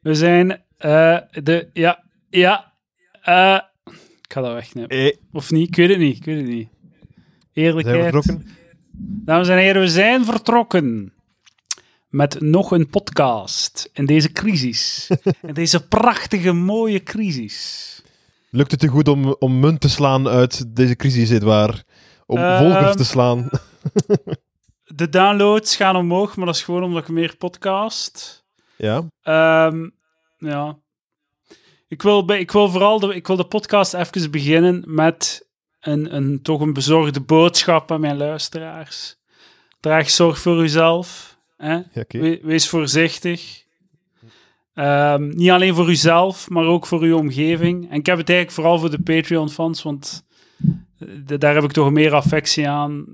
We zijn eh, de... Ja, ja. eh, ik ga dat wegnemen. Eh, Of niet? Ik weet het niet. Ik weet het niet. zijn Eerlijkheid. vertrokken? Dames en heren, we zijn vertrokken met nog een podcast in deze crisis. in deze prachtige, mooie crisis. Lukt het te goed om, om munt te slaan uit deze crisis, Edouard? Om Ehm, volgers te slaan? De downloads gaan omhoog, maar dat is gewoon omdat ik meer podcast. Ja? Ehm, ja. Ik wil, ik wil vooral de, ik wil de podcast even beginnen met een, een, toch een bezorgde boodschap aan mijn luisteraars. Draag zorg voor uzelf. Hè? We- wees voorzichtig. Ehm, niet alleen voor uzelf, maar ook voor uw omgeving. En ik heb het eigenlijk vooral voor de Patreon-fans, want daar heb ik toch meer affectie aan.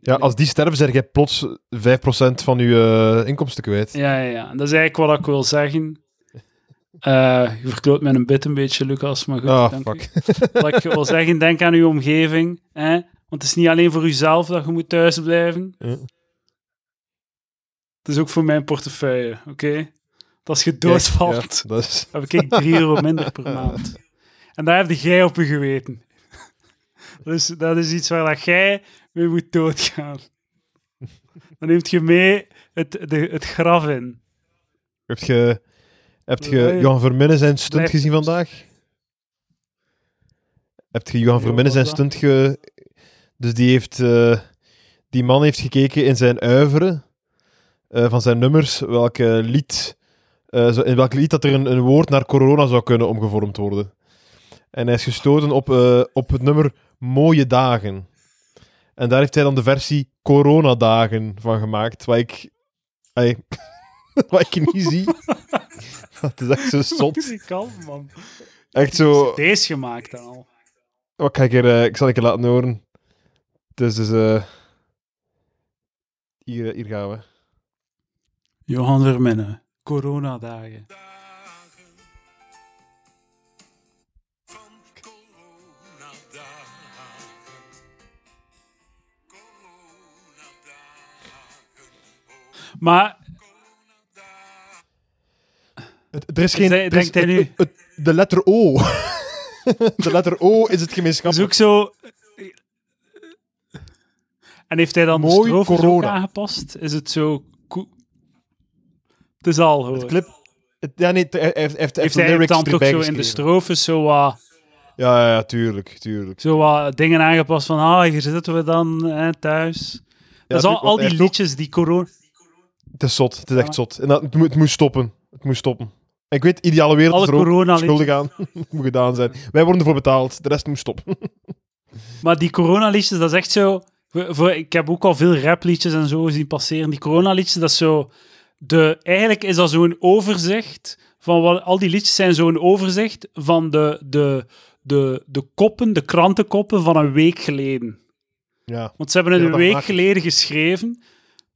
Ja, als die sterven, zeg jij plots 5% van je eh, inkomsten kwijt. Ja, ja, ja. Dat is eigenlijk wat ik wil zeggen. Eh je verkloot met een bit een beetje, Lucas, maar goed. Ah, dank fuck. u. Wat ik wil zeggen, denk aan uw omgeving. Hè? Want het is niet alleen voor uzelf dat je moet thuisblijven. Ja. Het is ook voor mijn portefeuille, oké? Als je doodvalt, Ja, dat is... heb ik 3 euro minder per maand. En daar heb jij op je geweten. Dus dat is iets waar dat jij mee moet doodgaan. Dan neemt je mee het, de, het graf in. Heb je, heb je Nee. Johan Verminnen zijn stunt gezien vandaag? Heb je Johan Verminnen zijn stunt ge... Dus die heeft... eh, die man heeft gekeken in zijn uiveren eh, van zijn nummers, welke lied... eh, zo, in welk lied dat er een, een woord naar corona zou kunnen omgevormd worden. En hij is gestoten op, op het nummer Mooie Dagen. En daar heeft hij dan de versie Coronadagen van gemaakt, wat ik... ey, wat ik niet zie. Het is echt zo zot. Die kan, man. Echt zo... Deze gemaakt dan al. Wat ga ik, er, eh, ik zal ik er laten horen. Dus, dus eh, hier, hier gaan we. Johan Verminnen. Coronadagen. van Maar Het, er is geen... Zij- er is- denkt hij nu- het- het- de letter O. de letter O is het dat is gemeenschappelijk. ook zo... En heeft hij dan de Mooi ook corona. aangepast? Is het zo... Het is al, hoor. Het clip... het- ja, nee, hij heeft, heeft, heeft de hij lyrics dan toch zo in de strofes zo wat, Ja, ja, ja, tuurlijk, tuurlijk. zo wat dingen aangepast van... Ah, hier zitten we dan hè, thuis. dat is al, al die liedjes die corona... Het is zot, het is echt zot. En dat, het, moet stoppen. Het moet stoppen. En ik weet, ideale wereld Alle is er ook corona schuldig aan. Het moet gedaan zijn. Wij worden ervoor betaald, de rest moet stoppen. Maar die coronaliedjes, dat is echt zo... Voor, voor- ik heb ook al veel rapliedjes en zo zien passeren. Die coronaliedjes, dat is zo... De, eigenlijk is dat zo'n overzicht van wat... Al die liedjes zijn zo'n overzicht van de, de, de, de koppen, de krantenkoppen van een week geleden. Ja. Want ze hebben het Ja, een week maakt- geleden geschreven.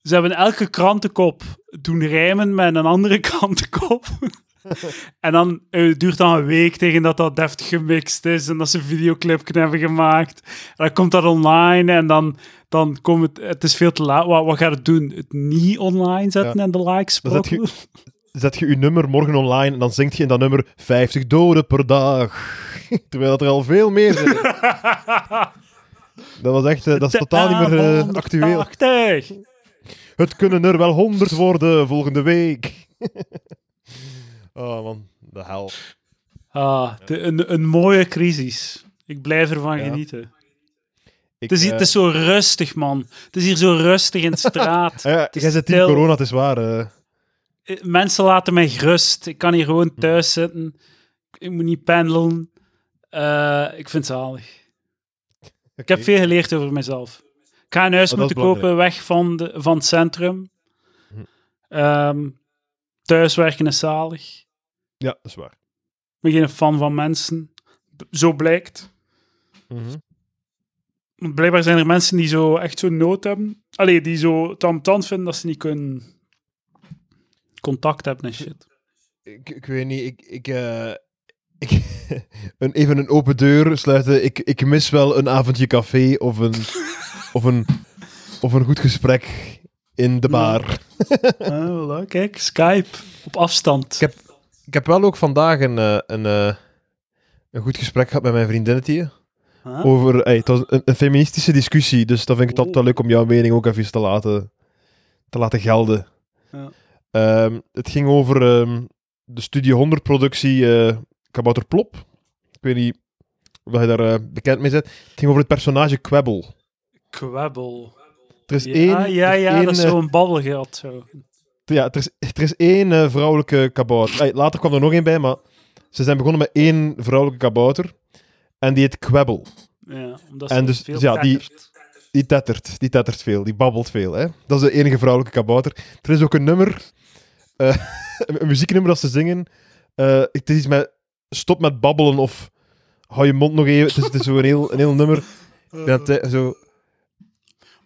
Ze hebben elke krantenkop doen rijmen met een andere krantenkop. en dan eh, het duurt dan een week tegen dat dat deftig gemixt is en dat ze een videoclip hebben gemaakt. En dan komt dat online en dan, dan komt het... Het is veel te laat. Wat, wat gaat het doen? Het niet online zetten Ja. en de likes Dan zet je- je nummer morgen online en dan zingt je in dat nummer 50 doden per dag. Terwijl dat er al veel meer zijn. dat was echt, eh, dat is totaal niet meer eh, actueel. 180. Het kunnen er wel 100 worden volgende week. oh man, de hel. Ah, de- een, een mooie crisis. Ik blijf ervan Ja. genieten. Ik, Het is, hier- eh, het is zo rustig, man. Het is hier zo rustig in de straat. ja, jij zit in stil. corona, het is waar. eh. Eh, Mensen laten mij gerust. Ik kan hier gewoon thuis zitten. Ik moet niet pendelen. Eh, ik vind het zalig. Ik heb veel geleerd over mezelf. Een huis Oh, moeten kopen weg van, de, van het centrum. Hm. Ehm, thuiswerken is zalig. Ja, dat is waar. Ik ben geen fan van mensen. Zo blijkt. Want blijkbaar zijn er mensen die zo echt zo nood hebben. Allee, die zo tamtant vinden dat ze niet kunnen contact hebben en shit. Ik, ik weet niet, ik... ik, eh, ik een, even een open deur sluiten. Ik, ik mis wel een avondje café of een, of een, of een goed gesprek in de bar. Ah, voilà, kijk, Skype op afstand. Ik heb- Ik heb wel ook vandaag een, eh, een, eh, een goed gesprek gehad met mijn vriendinnetje. Huh? Over, het was een, een feministische discussie, dus dan vind ik het altijd wel leuk om jouw mening ook even te laten, te laten gelden. Ja. Ehm, het ging over ehm, de Studie 100 productie eh Kabouter Plop. Ik weet niet of je daar bekend mee bent. Het ging over het personage Kwebbel. Kwebbel. Er is Ja, één... ja, één, dat is eh, zo'n babbelgat. Zo. Ja, er is, er is één eh, vrouwelijke kabouter. Later kwam er nog één bij, maar ze zijn begonnen met één vrouwelijke kabouter. En die heet Kwebbel. Ja, omdat En ze dus- veel dus ja, die- tettert. Die tettert, die tettert veel, die babbelt veel. Hè? Dat is de enige vrouwelijke kabouter. Er is ook een nummer, eh, een muzieknummer dat ze zingen. Het is iets met stop met babbelen of hou je mond nog even. Het is, het is zo een heel, een heel nummer. Dat, zo,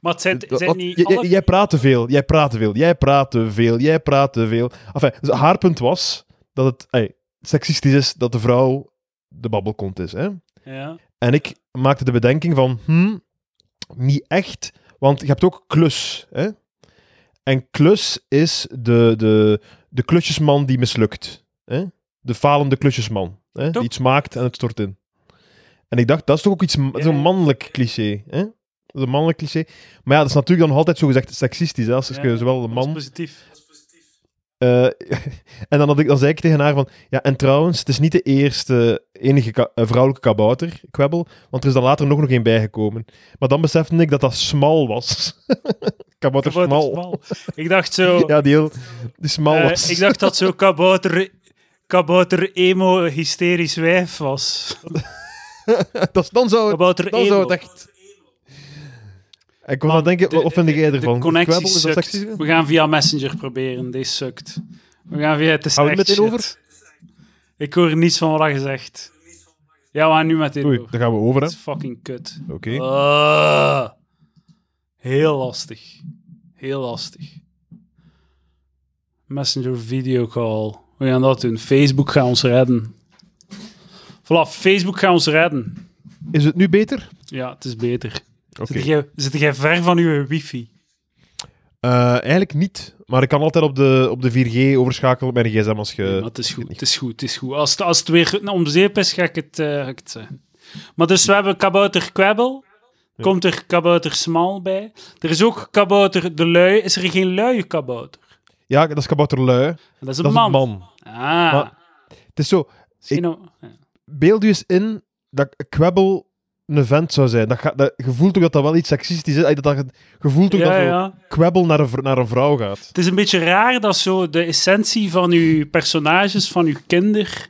Maar het zijn, wat- zijn niet alle... Jij praat te veel, jij praat te veel, jij praat te veel, jij praat te veel. Enfin, dus haar punt was dat het ey, seksistisch is dat de vrouw de babbelkont is. Hè? Ja. En ik maakte de bedenking van, hm, niet echt, want je hebt ook klus. Hè? En klus is de, de, de klusjesman die mislukt. Hè? De falende klusjesman. Hè? Die iets maakt en het stort in. En ik dacht, dat is toch ook iets, zo'n mannelijk cliché. Hè? Dat is een mannelijk cliché. Maar ja, dat is natuurlijk dan nog altijd zo gezegd seksistisch. Hè? Als je Ja, zowel een Dat is man positief. eh, en dan, had ik, dan zei ik tegen haar van, ja, en trouwens, het is niet de eerste enige ka- eh, vrouwelijke kabouter, kwebbel, want er is dan later nog nog één bijgekomen. Maar dan besefte ik dat dat smal was. kabouter Kabouter smal. smal. Ik dacht zo... Ja, die heel die smal eh, was. ik dacht dat zo kabouter... Kabouter emo hysterisch wijf was. dat is, dan zou het, Kabouter dan zou emo. het echt... Ik kon dan denken, de- wat vind connectie Kwebbel, is dat sukt. We gaan via Messenger proberen. Deze sukt. We gaan via... Het is er echt meteen shit. Ik hoor niets van wat je zegt. Ja, we gaan nu meteen Oei, door. daar gaan we over, hè. Dat is fucking kut. Oké. Ah. heel lastig. Heel lastig. Messenger video call. We gaan dat doen. Facebook gaat ons redden. Voilà, Facebook gaat ons redden. Is het nu beter? Ja, het is beter. Oké. Zit, jij, zit jij ver van uw wifi? Eh, eigenlijk niet, maar ik kan altijd op de, op de 4G overschakelen op mijn gsm als je... maar het is goed, het is goed, het is goed. Als het, als het weer om zeep is, ga ik het, eh, ga ik het zeggen. Maar dus we hebben kabouter kwebbel. Komt er kabouter smal bij. Er is ook kabouter de lui. Is er geen luie kabouter? Ja, dat is kabouter lui. Dat is een Dat is man. een man. Ah. Maar- Het is zo, beeld je eens in dat Kwebbel een vent zou zijn. Dat, ga- dat, je voelt ook dat dat wel iets seksistisch is. Dat, dat, je voelt ook Ja, dat zo ja. Kwebbel naar een, naar een vrouw gaat. Het is een beetje raar dat zo de essentie van uw personages, van uw kinder,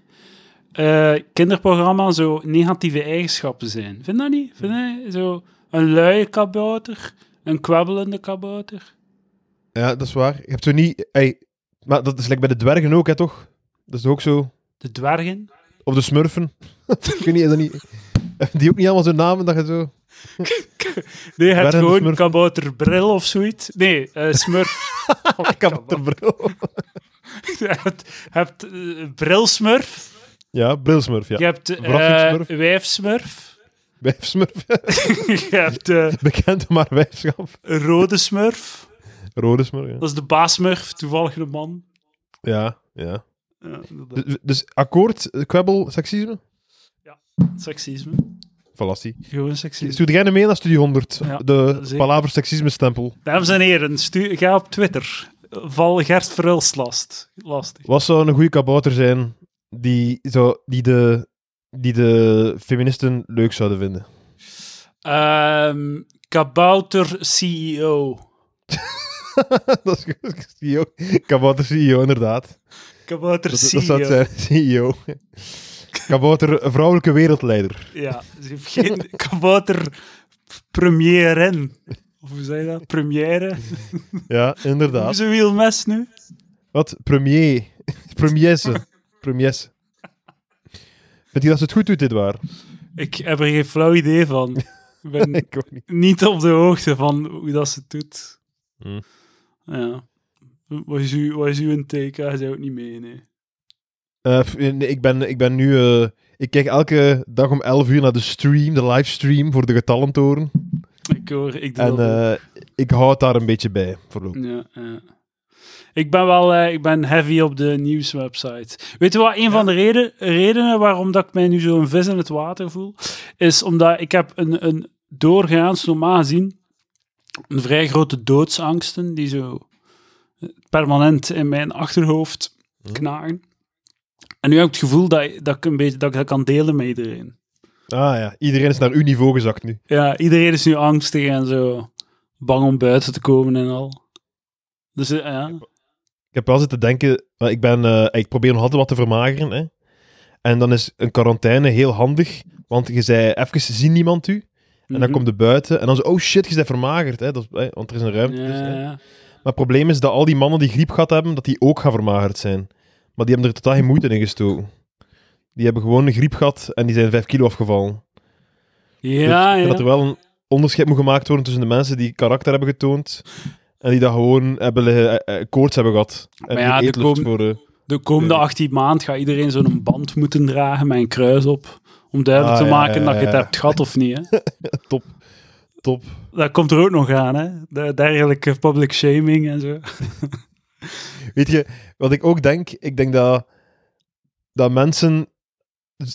eh, kinderprogramma, zo negatieve eigenschappen zijn. Vind je dat niet? Vind je zo een luie kabouter, een kwabbelende kabouter? Ja, dat is waar. Je hebt zo niet... ey, maar dat is like bij de dwergen ook, hè, toch? Dat is ook zo... De dwergen? Of de smurfen. ik weet niet, is dat niet... Die ook niet allemaal zo'n namen dat je zo... Nee, je hebt gewoon kabouterbril of zoiets. Nee, eh smurf. Ik heb de bril. je hebt, eh, brilsmurf. Ja, brilsmurf, ja. Je hebt eh Vrachtjesmurf. wijfsmurf. Wijfsmurf. je hebt eh, Bekend om haar wijfschap. rode smurf. Rode smurf, ja. Dat is de baasmurf, toevallig de man. Ja, ja. Ja. Dus, dus akkoord, eh, kwebbel, seksisme? Seksisme. Fallatie. Gewoon seksisme. Stuur jij mee naar Studie 100? Ja, de zeker. palaver seksisme stempel. Dames en heren, stu- ga op Twitter. Val Gert Verhulst last. lastig. Wat zou een goede kabouter zijn die, zo, die, de, die de feministen leuk zouden vinden? Ehm, kabouter CEO. dat is. CEO. Kabouter CEO, inderdaad. Kabouter Dat, CEO. dat zou het zijn, CEO. Kabouter vrouwelijke wereldleider. Ja, ze heeft geen kabouter première. Of hoe zei je dat? Première? Ja, inderdaad. Hoezo wiel mes nu? Wat? Premier. Premiesse. Premiesse. Vind je dat ze het goed doet, dit waar? Ik heb er geen flauw idee van. Ik ben Ik niet. niet op de hoogte van hoe dat ze het doet. Hmm. Ja. Wat is, uw, wat is uw take? Hij zei ook niet mee, nee. Eh, nee, ik, ben, ik ben nu... eh, ik kijk elke dag om 11 uur naar de stream, de livestream voor de getallentoren. Ik hoor, ik doe En eh, ik hou het daar een beetje bij, voorlopig. Ja, ja. Ik ben wel eh, ik ben heavy op de nieuwswebsite. Weet je wat? Een van de reden, redenen waarom dat ik mij nu zo'n vis in het water voel, is omdat ik heb een, een doorgaans, normaal gezien, een vrij grote doodsangsten die zo permanent in mijn achterhoofd knagen. En nu heb ik het gevoel dat, dat ik een beetje dat ik dat kan delen met iedereen. Ah ja, iedereen is naar uw niveau gezakt nu. Ja, iedereen is nu angstig en zo bang om buiten te komen en al. Dus eh, ja. Ik heb wel zitten denken, maar ik, ben, eh, ik probeer nog altijd wat te vermageren. Hè. En dan is een quarantaine heel handig, want je zei even zien niemand u. En dan Mhm. komt de buiten en dan zo, oh shit, je bent vermagerd. Hè. Dat is, hè, want er is een ruimte. Ja, tussen, hè. ja. Maar het probleem is dat al die mannen die griep gehad hebben, dat die ook gaan vermagerd zijn. Maar die hebben er totaal geen moeite in gestoken. Die hebben gewoon een griep gehad en die zijn 5 kilo afgevallen. Dus Ja, vind ja. dat er wel een onderscheid moet gemaakt worden tussen de mensen die karakter hebben getoond en die dat gewoon hebben, liggen- eh, eh, koorts hebben gehad. En Maar ja, voor... eh, De komende Ja. 18 maand gaat iedereen zo'n band moeten dragen met een kruis op. Om duidelijk Ah, te maken ja, dat je het hebt gehad of niet. Hè? top. Top. Dat komt er ook nog aan, hè? De dergelijke public shaming en zo. Weet je, wat ik ook denk? Ik denk dat, dat mensen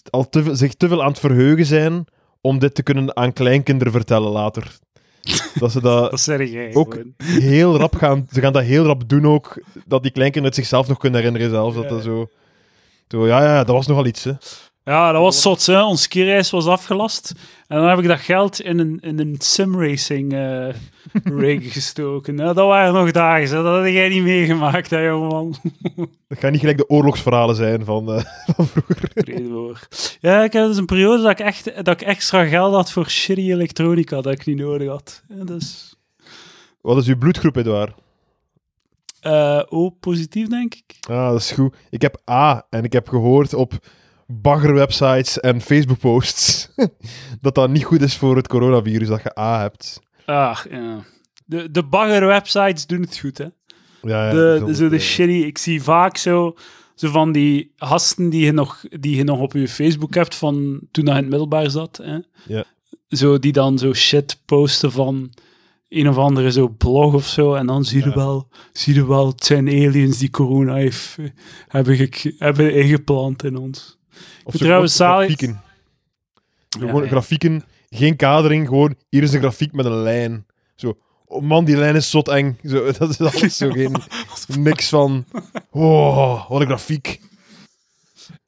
al te, zich te veel aan het verheugen zijn om dit te kunnen aan kleinkinderen vertellen later. Dat ze dat jij Ook- gewoon. heel rap gaan... Ze gaan dat heel rap doen ook, dat die kleinkinderen het zichzelf nog kunnen herinneren zelf. Dat dat zo... Zo, ja, ja, dat was nogal iets, hè. Ja, dat was zot, hè? Ons skireis was afgelast. En dan heb ik dat geld in een, in een simracing eh rig gestoken. Ja, dat waren nog dagen, hè? Dat had jij niet meegemaakt, hè, jongeman. Dat gaan niet gelijk de oorlogsverhalen zijn van, eh, van vroeger. Ja, ik heb dus een periode dat ik, echt, dat ik extra geld had voor shitty elektronica dat ik niet nodig had. Ja, dus... Wat is uw bloedgroep, Edouard? eh O, positief, denk ik. Ah, dat is goed. Ik heb A en ik heb gehoord op baggerwebsites en Facebook-posts dat dat niet goed is voor het coronavirus, dat je A hebt. Ah, ja. De, de bagger-websites doen het goed, hè. Ja, ja, de, zo de, zo shitty... Ik zie vaak zo, zo van die gasten die je, nog, die je nog op je Facebook hebt van toen je in het middelbaar zat. Hè? Ja. Zo, die dan zo shit posten van een of andere zo blog of zo. En dan zie je Ja. wel, zie je wel, het zijn aliens die corona heeft, eh, hebben, hebben ingeplant in ons. Of trouwens zalig- grafieken. Ja, gewoon ja. grafieken, geen kadering, gewoon hier is een grafiek met een lijn. Zo, oh man, die lijn is zot eng. Zo, dat is alles zo geen, niks van, oh, wat een grafiek.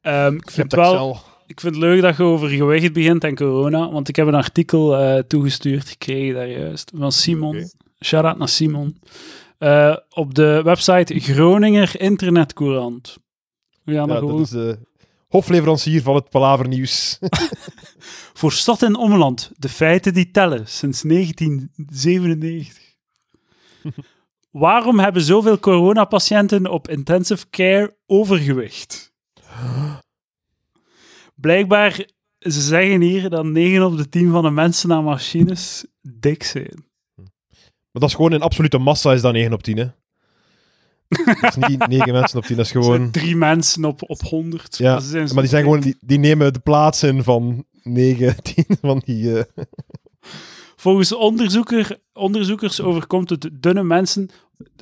Ehm, ik vind wel... Excel. Ik vind het leuk dat je over gewicht begint en corona, want ik heb een artikel eh, toegestuurd gekregen daar juist van Simon. Oké. Shout-out naar Simon. Eh, op de website Groninger Internetcourant. We gaan Ja, dat gewoon... is de hofleverancier van het Palaver Nieuws. Voor stad en omland, de feiten die tellen, sinds 1997. Waarom hebben zoveel coronapatiënten op intensive care overgewicht? Blijkbaar, ze zeggen hier dat 9 op de 10 van de mensen aan machines dik zijn. Maar dat is gewoon in absolute massa is dat 9 op 10, hè. Dat is niet 9 mensen op 10, dat is Gewoon... Drie mensen op, op 100. Ja, Maar die, zijn gewoon, die, die nemen de plaats in van 9, 10 van die... eh, Volgens onderzoeker, onderzoekers overkomt het dunne mensen.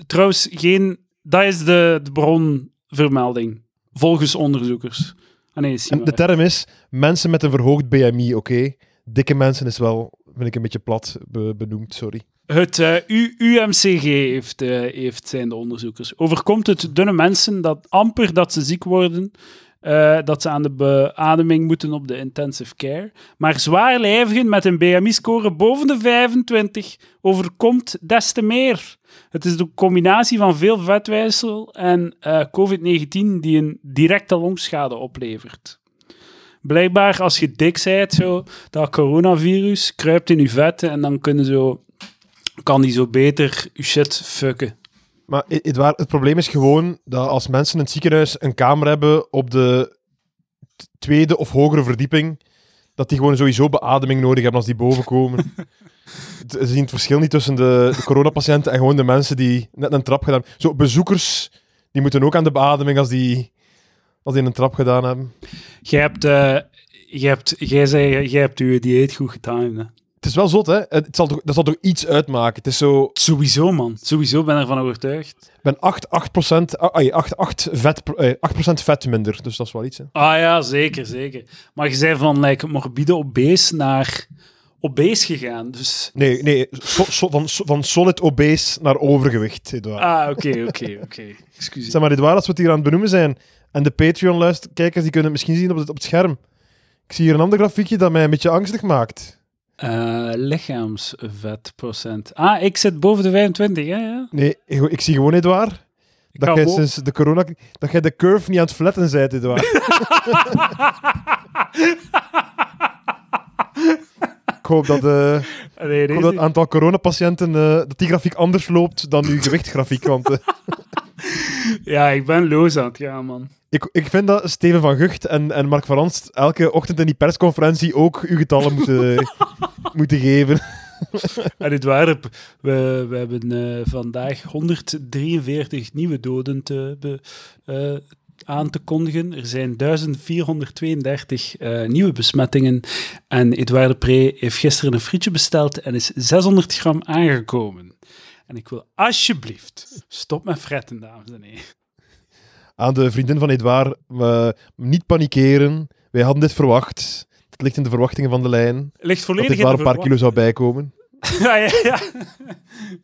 Trouwens, geen. Dat is de, de bronvermelding. Volgens onderzoekers. Ah nee, En de term is mensen met een verhoogd BMI, oké. Dikke mensen is wel, vind ik een beetje plat be- benoemd, sorry. Het eh, UMCG heeft, eh, heeft, zijn de onderzoekers. Overkomt het dunne mensen dat amper dat ze ziek worden, eh, dat ze aan de beademing moeten op de intensive care. Maar zwaarlijvigen met een BMI-score boven de 25 overkomt des te meer. Het is de combinatie van veel vetwijsel en eh, COVID-19 die een directe longschade oplevert. Blijkbaar, als je dik bent, zo, dat coronavirus kruipt in je vetten en dan kunnen zo kan die zo beter je shit fucken. Maar Edouard, het probleem is gewoon dat als mensen in het ziekenhuis een kamer hebben op de tweede of hogere verdieping, dat die gewoon sowieso beademing nodig hebben als die boven komen. Ze zien het verschil niet tussen de, de coronapatiënten en gewoon de mensen die net een trap gedaan hebben. Zo, bezoekers, die moeten ook aan de beademing als die, als die een trap gedaan hebben. Jij hebt, eh, jij hebt, jij zei, jij hebt je dieet goed getimed. Hè? het is wel zot, hè? Het zal toch, dat zal toch iets uitmaken. Het is zo... Sowieso, man. Sowieso ben ik ervan overtuigd. Ik ben 8, 8, procent, ah, ai, 8, 8, vet, eh, 8 vet minder, dus dat is wel iets. Hè. Ah ja, zeker, zeker. Maar je zei van like, morbide obese naar obese gegaan. Dus... Nee, nee so- so- van, so- van solid obese naar overgewicht, Edouard. Ah, oké, oké, oké. Excuus. Zeg maar, Edouard, als we het hier aan het benoemen zijn, en de Patreon-kijkers die kunnen het misschien zien op het, op het scherm. Ik zie hier een ander grafiekje dat mij een beetje angstig maakt. Eh, lichaamsvetprocent. Ah, ik zit boven de 25, hè? Ja. Nee, ik, ik zie gewoon, Edouard, Ik dat jij sinds de corona... Dat jij de curve niet aan het flatten bent, Edouard. ik hoop dat, eh, nee, ik nee, hoop dat het aantal coronapatiënten, eh, dat die grafiek anders loopt dan uw gewichtgrafiek. Want Ja, ik ben loos aan het gaan, man. Ik, ik vind dat Steven van Gucht en, en Mark van Ranst elke ochtend in die persconferentie ook uw getallen moeten, moeten geven. En waren, we, we hebben eh, vandaag 143 nieuwe doden te, be- eh, aan te kondigen. Er zijn 1432 eh, nieuwe besmettingen. En Edouard de Pre heeft gisteren een frietje besteld en is 600 gram aangekomen. En ik wil alsjeblieft, stop met fretten, dames en heren. Aan de vriendin van Edouard, eh, niet panikeren. Wij hadden dit verwacht. Het ligt in de verwachtingen van de lijn. Ligt Dat volledig in Edouard een paar kilo zou bijkomen. ja, ja, ja.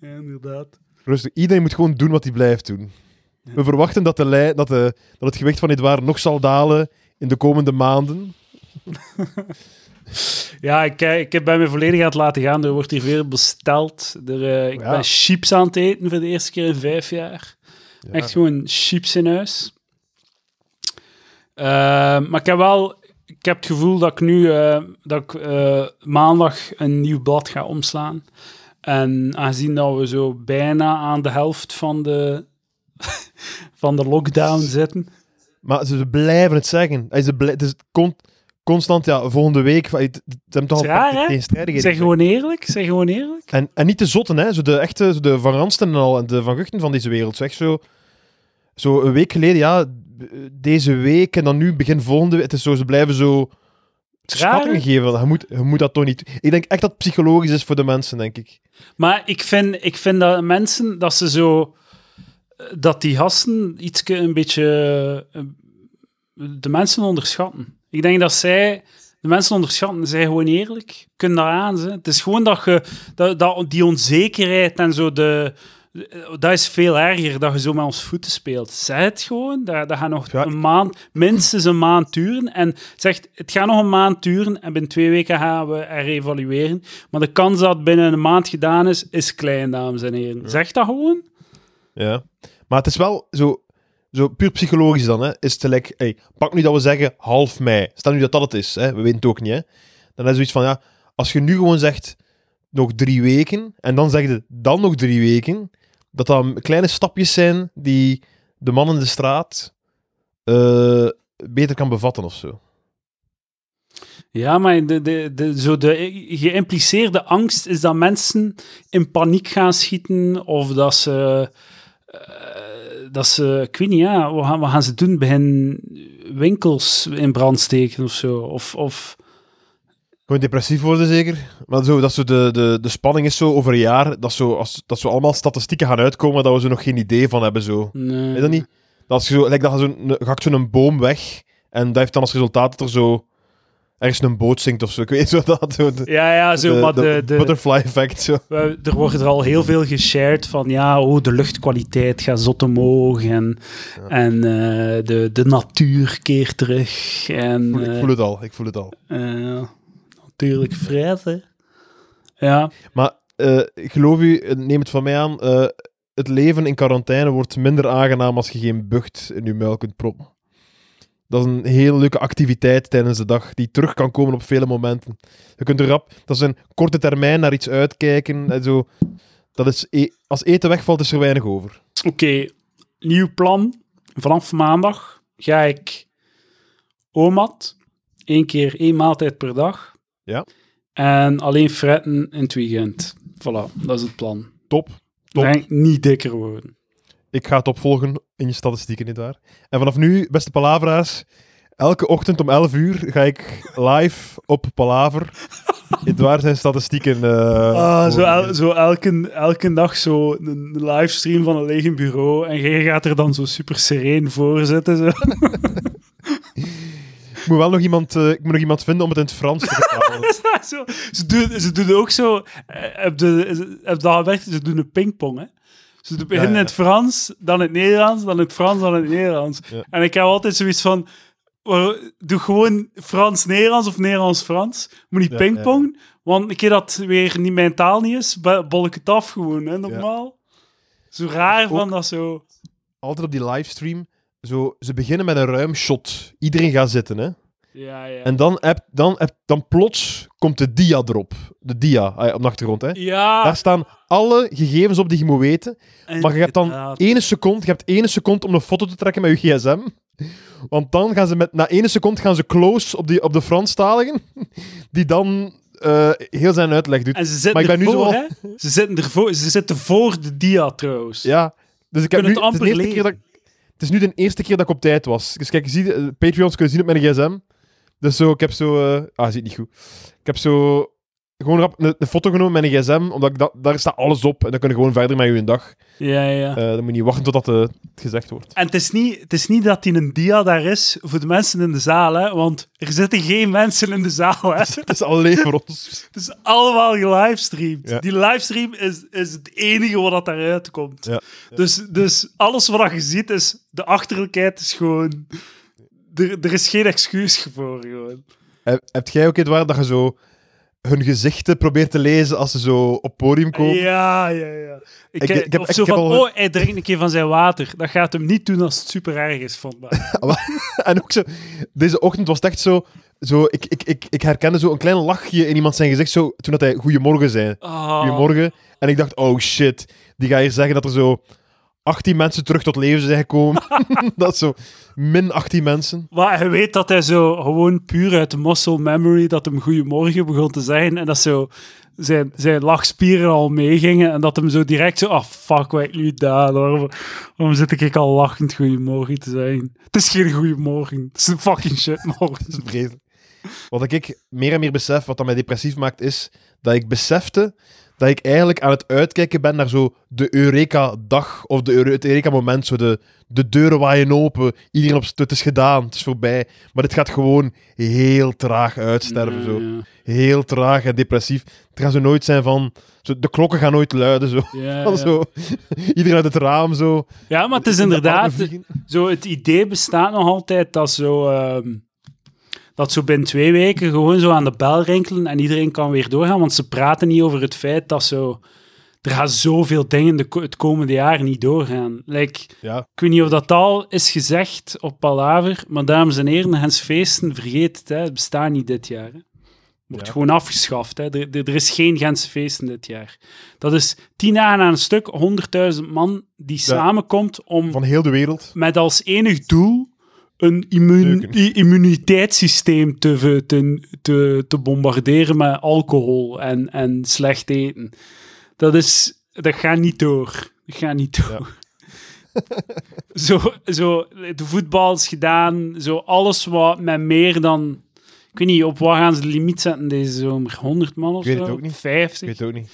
ja, inderdaad. Rustig, iedereen moet gewoon doen wat hij blijft doen. We verwachten dat, de lijn, dat, de, dat het gewicht van Edouard nog zal dalen in de komende maanden. Ja, ik, eh, ik ben me volledig aan het laten gaan. Er wordt hier veel besteld. Er, eh, ik Ja. ben chips aan het eten voor de eerste keer in vijf jaar. Ja. Echt gewoon chips in huis. Eh, maar ik heb wel... Ik heb het gevoel dat ik nu eh, dat ik, eh, maandag een nieuw blad ga omslaan. En aangezien dat we zo bijna aan de helft van de, van de lockdown zitten... Maar ze blijven het zeggen. Het is con- constant, ja, volgende week. Ze hebben toch Het raar, hè? Zeg gewoon eerlijk, zeg gewoon eerlijk. En, en niet de zotten, hè. Zo de echte, zo de Van Ransten en al, en de Van Guchten van deze wereld. Zeg zo, zo een week geleden, ja, deze week en dan nu begin volgende week. Het is zo, ze blijven zo schattingen geven. Je moet, je moet dat toch niet... Ik denk echt dat het psychologisch is voor de mensen, denk ik. Maar ik vind, ik vind dat mensen, dat ze zo... Dat die gasten iets een beetje... eh, De mensen onderschatten. Ik denk dat zij... De mensen onderschatten, zij gewoon eerlijk. Kunnen daar aan, ze. Het is gewoon dat je... Dat, dat, die onzekerheid en zo, de... Dat is veel erger, dat je zo met ons voeten speelt. Zeg het gewoon, dat, dat gaat nog Ja. een maand, minstens een maand duren. En zegt, het gaat nog een maand duren en binnen twee weken gaan we er evalueren. Maar de kans dat het binnen een maand gedaan is, is klein, dames en heren. Zeg dat gewoon. Ja. Maar het is wel zo, zo puur psychologisch dan, hè. Is het gelijk, hey, pak nu dat we zeggen half mei. Stel nu dat dat het is, hè. We weten het ook niet, hè. Dan is zoiets van, ja, als je nu gewoon zegt nog drie weken, en dan zeg je dan nog drie weken, dat dat kleine stapjes zijn die de man in de straat eh, beter kan bevatten of zo. Ja, maar de, de, de, zo de geïmpliceerde angst is dat mensen in paniek gaan schieten of dat ze... eh, dat ze, ik weet niet, ja, wat gaan, gaan ze doen? Begin winkels in brand steken of zo? Of, of Gewoon depressief worden zeker. Maar zo, dat zo de, de, de spanning is zo over een jaar, dat zo, als, dat zo allemaal statistieken gaan uitkomen, dat we zo nog geen idee van hebben. Zo. nee. Is dat niet? Dat als je zo, lijkt dat zo, gakt zo'n boom weg en dat heeft dan als resultaat dat er zo ergens een boot zinkt of zo. Ik weet zo dat. Zo, de, Ja, ja, zo, de- maar de de, butterfly effect. Zo. er wordt er al heel veel geshared van, ja, oh, de luchtkwaliteit gaat zot omhoog en, en eh, de, de natuur keert terug. En, Ik voel, ik voel het al, ik voel het al. eh, natuurlijk hè. Ja, Maar eh, geloof u, neem het van mij aan, eh, het leven in quarantaine wordt minder aangenaam als je geen bucht in je muil kunt proppen. Dat is een heel leuke activiteit tijdens de dag, die terug kan komen op vele momenten. Je kunt er rap, dat is een korte termijn naar iets uitkijken. En zo. Dat is, e- als eten wegvalt, is er weinig over. oké. Nieuw plan. Vanaf maandag ga ik OMAD. Eén keer één maaltijd per dag. Ja. En alleen fretten in het weekend. Voilà, dat is het plan. Top. Top. Ik niet dikker worden. Ik ga het opvolgen in je statistieken, nietwaar? En vanaf nu, beste palaveraars, Elke ochtend om 11 uur ga ik live op Palaver. Edouard zijn statistieken. eh, Ah, zo, el- zo elke, elke dag zo een livestream van een leeg bureau en jij gaat er dan zo super sereen voor zitten. Zo. Ik moet wel nog iemand, eh, ik moet nog iemand vinden om het in het Frans te vertalen. zo, ze, doen, ze doen ook zo... eh, Heb je heb dat gemerkt? Ze doen een pingpong, hè. Ze beginnen ja. in het Frans, dan in het Nederlands, dan in het Frans, dan in het Nederlands. Ja. En ik heb altijd zoiets van... "Waarom- Doe gewoon Frans-Nederlands of Nederlands-Frans. Moet niet pingpong, want een keer dat weer niet mijn taal niet is, bol ik het af gewoon, hè, normaal. Zo raar van dat zo... Altijd op die livestream. Zo, ze beginnen met een ruim shot. Iedereen gaat zitten, hè. Ja, ja. En dan, heb, dan, heb, dan plots komt de dia erop. De dia ah ja, op de achtergrond, hè. ja, Daar staan alle gegevens op die je moet weten. en Maar je hebt dan ene seconde, je hebt ene seconde om een foto te trekken met je gsm. Want dan gaan ze met, na ene seconde gaan ze close op, die, op de Franstaligen, die dan eh, heel zijn uitleg doet. En ze zitten Maar ik ben nu ervoor, zo hè? Ze zitten, ervoor, ze zitten voor de dia, trouwens. Ja, dus ik heb nu, het het, is de amper keer dat, ik- het is nu de eerste keer dat ik op tijd was. Dus kijk, je ziet, eh, Patreons kunnen zien op mijn gsm. Dus zo, ik heb zo... eh, ah, ziet niet goed. Ik heb zo gewoon rap een, een foto genomen met mijn gsm, omdat ik dat, daar staat alles op. En dan kun je gewoon verder met je dag. Ja, ja. Eh, dan moet je niet wachten totdat eh, het gezegd wordt. En het is, niet, het is niet dat die een dia daar is voor de mensen in de zaal, hè? Want er zitten geen mensen in de zaal, hè? Het is alleen voor ons. Het is allemaal gelivestreamd. Ja. Die livestream is, is het enige wat daaruit komt. Ja. Dus, dus alles wat je ziet is... De achterlijkheid is gewoon... Er, er is geen excuus voor, gewoon. Heb, heb jij ook, Edouard, dat je zo hun gezichten probeert te lezen als ze zo op podium komen? Ja, ja, ja. Ik, Ik- heb- ik heb- of ik zo heb van, al- oh, hij drinkt een keer van zijn water. Dat gaat hem niet doen als het super erg is vandaag. En ook zo, deze ochtend was het echt zo, zo ik, ik, ik, ik herkende zo een klein lachje in iemand zijn gezicht, zo, toen dat hij goedemorgen zei. Oh. Goedemorgen. En ik dacht, oh shit, die gaat hier zeggen dat er zo 18 mensen terug tot leven zijn gekomen. dat is zo, min 18 mensen. Maar je weet dat hij zo gewoon puur uit muscle memory dat hem goedemorgen begon te zeggen en dat zo zijn, zijn lachspieren al meegingen en dat hem zo direct zo, ah fuck, wat ik nu gedaan? Waarom, waarom zit ik al lachend goedemorgen te zeggen? Het is geen goedemorgen, het is een fucking shit morgen. Dat is vreselijk. Wat ik meer en meer besef, wat dat mij depressief maakt, is dat ik besefte dat ik eigenlijk aan het uitkijken ben naar zo de Eureka-dag of de Eure- het Eureka-moment. Zo de, de deuren waaien open, iedereen op het is gedaan, het is voorbij. Maar dit gaat gewoon heel traag uitsterven. Zo. Ja, Heel traag en depressief. Het gaat zo nooit zijn van... Zo, de klokken gaan nooit luiden. Zo. ja, zo. Iedereen uit het raam. Zo. Ja, maar het is In de inderdaad, zo het idee bestaat nog altijd dat zo, ehm, dat zo binnen twee weken gewoon zo aan de bel rinkelen en iedereen kan weer doorgaan, want ze praten niet over het feit dat zo, er gaan zoveel dingen de, het komende jaar niet doorgaan. Like, Ja, ik weet niet of dat al is gezegd op Palaver, maar dames en heren, Hens Feesten, vergeet het, hè, het bestaat niet dit jaar. Hè. Wordt Ja. gewoon afgeschaft. Hè. Er, er, er is geen Gentse feesten dit jaar. Dat is tien dagen aan een stuk, 100.000 man die samenkomt om van heel de wereld. met als enig doel een immuun, immuniteitssysteem te, te, te, bombarderen met alcohol en, en slecht eten. Dat, is, dat gaat niet door. Dat gaat niet door. zo, zo, de voetbal is gedaan. Zo alles wat met meer dan... Ik weet niet, op wat gaan ze de limiet zetten deze zomer? 100 man of Ik weet zo? het ook niet. 50? Ik weet het ook niet.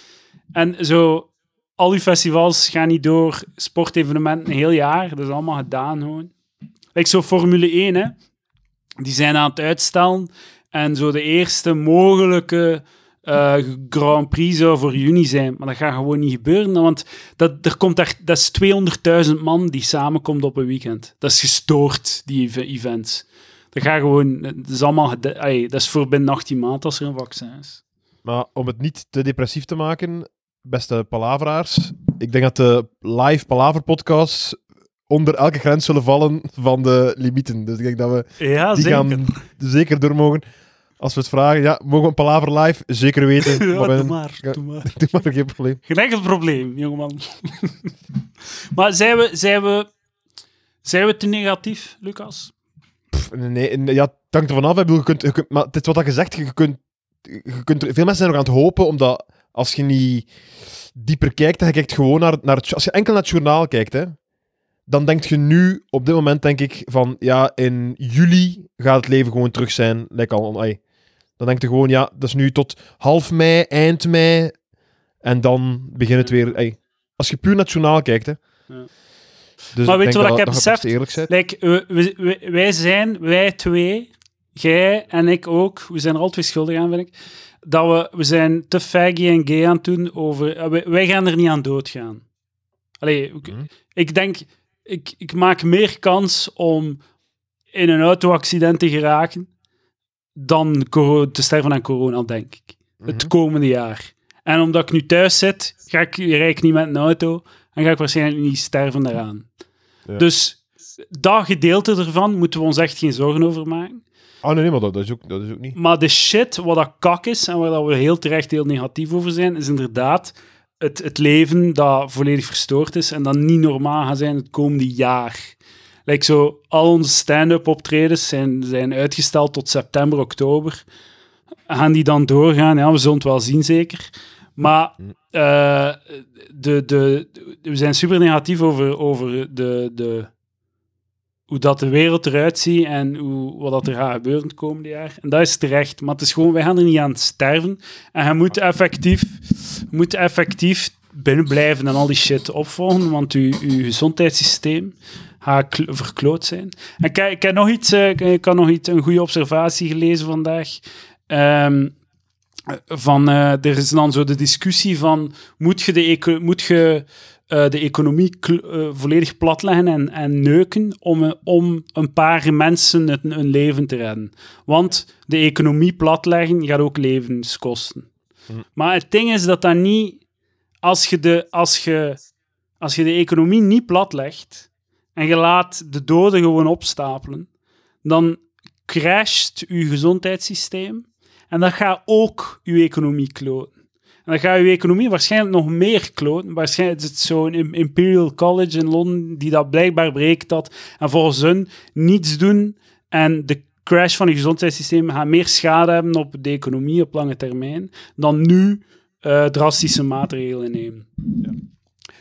En zo, al die festivals gaan niet door, sportevenementen een heel jaar, dat is allemaal gedaan gewoon. Like zo Formule 1, hè. Die zijn aan het uitstellen. En zo de eerste mogelijke eh, Grand Prix zou voor juni zijn. Maar dat gaat gewoon niet gebeuren, want dat, er komt daar, dat is 200.000 man die samenkomt op een weekend. Dat is gestoord, die ev- events. Dat gaat gewoon, dat is allemaal, dat is voor binnen 18 maanden als er een vaccin is. Maar om het niet te depressief te maken, beste palaveraars, ik denk dat de live palaver-podcasts onder elke grens zullen vallen van de limieten. Dus ik denk dat we Ja, die zeker. gaan zeker door mogen. Als we het vragen, ja, mogen we een palaver live? Zeker weten. Ja, maar doe maar, ja. doe maar. Doe maar, geen probleem. Geen enkel probleem, jongeman. maar zijn we, zijn, we, zijn we te negatief, Lucas? Pff, Nee, nee, ja, het hangt ervan af. Ik bedoel, je kunt, je kunt, maar dit is wat je zegt, je kunt, je kunt, veel mensen zijn nog aan het hopen, omdat als je niet dieper kijkt, en je kijkt gewoon naar, naar het, als je enkel naar het journaal kijkt, hè, dan denk je nu, op dit moment denk ik van, ja, in juli gaat het leven gewoon terug zijn. Like al. Dan denk je gewoon, ja, dat is nu tot half mei, eind mei. En dan begint het weer. Als je puur nationaal kijkt, hè. Ja. Dus Maar weet je wat dat- ik heb beseft? Like, we- we- we- wij zijn, wij twee, jij en ik ook, we zijn er altijd schuldig aan, vind ik, dat we, we zijn te faggy en gay aan het doen over... eh, wij, wij gaan er niet aan doodgaan. Allee, Mhm. ik denk, ik, ik maak meer kans om in een auto-accident te geraken dan te sterven aan corona, denk ik. Het Mhm. komende jaar. En omdat ik nu thuis zit, ga ik, rijd ik niet met een auto en ga ik waarschijnlijk niet sterven daaraan. Ja. Dus dat gedeelte ervan moeten we ons echt geen zorgen over maken. Ah, nee, nee, maar dat, dat, is ook, dat is ook niet. Maar de shit, wat dat kak is en waar dat we heel terecht heel negatief over zijn, is inderdaad het, het leven dat volledig verstoord is en dat niet normaal gaat zijn het komende jaar. Like zo, al onze stand-up optredens zijn, zijn uitgesteld tot september, oktober. Gaan die dan doorgaan? Ja, we zullen het wel zien, zeker. Maar eh, de, de, we zijn super negatief over, over de, de, hoe dat de wereld eruit ziet en hoe, wat dat er gaat gebeuren het komende jaar. En dat is terecht, maar het is gewoon, wij gaan er niet aan sterven. En je moet effectief, moet effectief binnen blijven en al die shit opvolgen, want je, je gezondheidssysteem gaat kl- verkloot zijn. En ik, ik nog iets, eh, ik had nog iets, een goede observatie gelezen vandaag. Ehm, van, eh, er is dan zo de discussie van, moet je de, moet je, eh, de economie eh, volledig platleggen en, en neuken om, eh, om een paar mensen het, hun leven te redden? Want de economie platleggen gaat ook levens kosten. Hm. Maar het ding is dat dat niet... Als je de, als je, als je de economie niet platlegt en je laat de doden gewoon opstapelen, dan crasht je gezondheidssysteem en dat gaat ook je economie kloten. En dan gaat je economie waarschijnlijk nog meer kloten. Waarschijnlijk is het zo'n Im- Imperial College in Londen die dat blijkbaar berekent dat. En volgens hun niets doen en de crash van je gezondheidssysteem gaat meer schade hebben op de economie op lange termijn dan nu eh, drastische maatregelen nemen.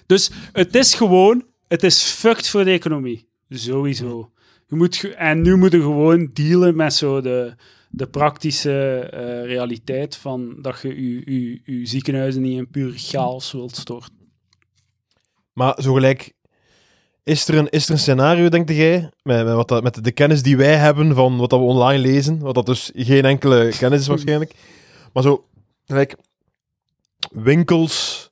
Dus het is gewoon, het is fucked voor de economie. Sowieso. Je moet en nu moeten we gewoon dealen met zo de, de praktische eh, realiteit van dat je je, ziekenhuizen niet in puur chaos wilt storten. Maar zo gelijk, is er een, is er een scenario, denk jij, met, met, wat dat, met de kennis die wij hebben van wat dat we online lezen, wat dat dus geen enkele kennis is waarschijnlijk, maar zo, gelijk, winkels,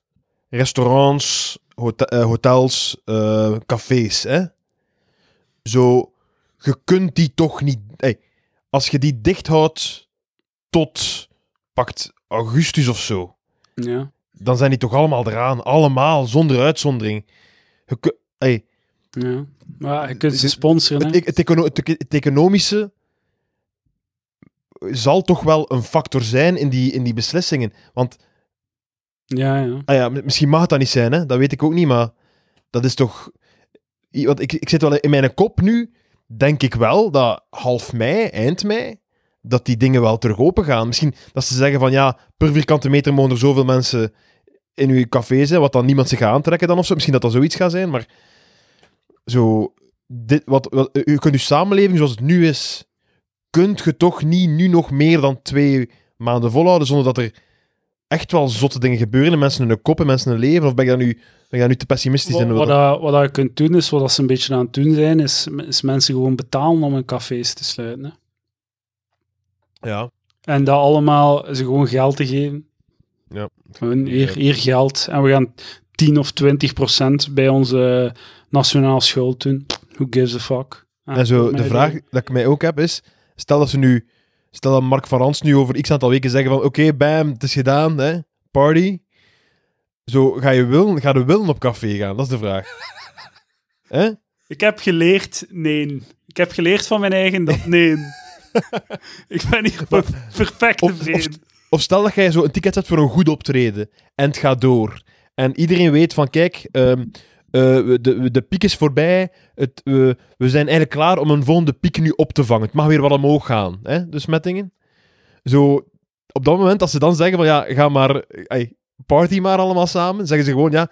restaurants, eh, hotels, eh, cafés, hè? Zo, je kunt die toch niet... als je die dicht houdt tot, pakt augustus of zo, Ja. dan zijn die toch allemaal eraan. Allemaal, zonder uitzondering. Je ja. Maar je kunt ze Het- sponsoren. het, hè. e- het, econo- het, het economische zal toch wel een factor zijn in die, in die beslissingen. Want Ja, ja. ah ja, misschien mag het dat niet zijn, hè? dat weet ik ook niet, maar dat is toch... Want ik, ik zit wel in mijn kop nu, denk ik wel dat half mei, eind mei, dat die dingen wel terug open gaan. Misschien dat ze zeggen van ja, per vierkante meter mogen er zoveel mensen in uw café zijn, wat dan niemand zich gaat aantrekken dan of zo. Misschien dat dat zoiets gaat zijn, maar zo, dit, wat, u kunt uw samenleving zoals het nu is, kunt je toch niet nu nog meer dan twee maanden volhouden zonder dat er echt wel zotte dingen gebeuren mensen hun kop en mensen hun leven? Of ben ik daar nu, ben ik daar nu te pessimistisch Wat, in? wat, dat, wat dat je kunt doen, is wat dat ze een beetje aan het doen zijn, is, is mensen gewoon betalen om hun cafés te sluiten. Hè. Ja. En dat allemaal ze gewoon geld te geven. Ja. Gewoon hier, hier geld. En we gaan 10 of 20 procent bij onze nationale schuld doen. Who gives a fuck? Ah, En zo, voor de vraag dat ik mij ook heb is, stel dat ze nu, stel dat Mark van Rans nu over x aantal weken zeggen van, oké, bam, het is gedaan, hè, party. Zo, ga je willen, ga je willen op café gaan? Dat is de vraag. Hè? Ik heb geleerd, nee. Ik heb geleerd van mijn eigen dat nee. ik ben hier per- perfect Of- of- tevreden. Of stel dat jij zo een ticket hebt voor een goed optreden en het gaat door. En iedereen weet van, kijk, ehm, eh, de, de piek is voorbij. Het, we we zijn eigenlijk klaar om een volgende piek nu op te vangen. Het mag weer wat omhoog gaan, hè, de smettingen. Zo, op dat moment, als ze dan zeggen van, ja, ga maar, party maar allemaal samen, zeggen ze gewoon, ja,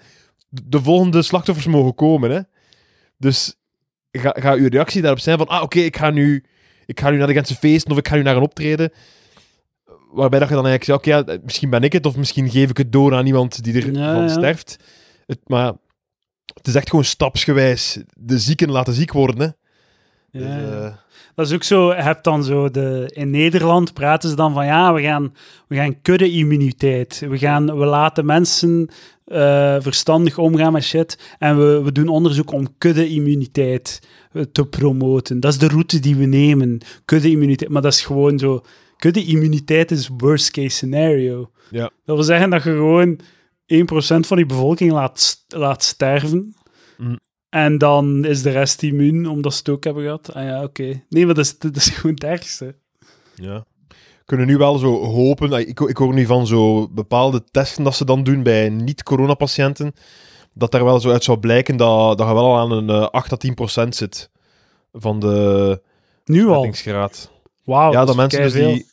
de volgende slachtoffers mogen komen, hè. Dus ga, ga uw reactie daarop zijn van, ah, oké, ik ga nu ik ga nu naar de Gentse feesten of ik ga nu naar een optreden. Waarbij dat je dan eigenlijk zegt, oké, ja, misschien ben ik het, of misschien geef ik het door aan iemand die ervan Ja, ja. sterft. Het, maar het is echt gewoon stapsgewijs de zieken laten ziek worden. Hè. Dus, Ja, ja. eh, Dat is ook zo, je hebt dan zo de, in Nederland praten ze dan van ja, we gaan, we gaan kudde-immuniteit. We, gaan, we laten mensen eh, verstandig omgaan met shit en we, we doen onderzoek om kudde-immuniteit eh, te promoten. Dat is de route die we nemen, kudde-immuniteit. Maar dat is gewoon zo, kudde-immuniteit is worst case scenario. Ja. Dat wil zeggen dat je gewoon 1% van die bevolking laat, laat sterven. Mm. En dan is de rest immuun, omdat ze het ook hebben gehad. Ah ja, oké. Nee, maar dat is, dat is gewoon het ergste. Ja. Kunnen nu wel zo hopen. ah, Ik, ik hoor nu van zo bepaalde testen dat ze dan doen bij niet-coronapatiënten. Dat daar wel zo uit zou blijken dat, dat je wel aan een eh, 8 à 10 procent zit van de Nu al. Wauw, ja, dat mensen dus die,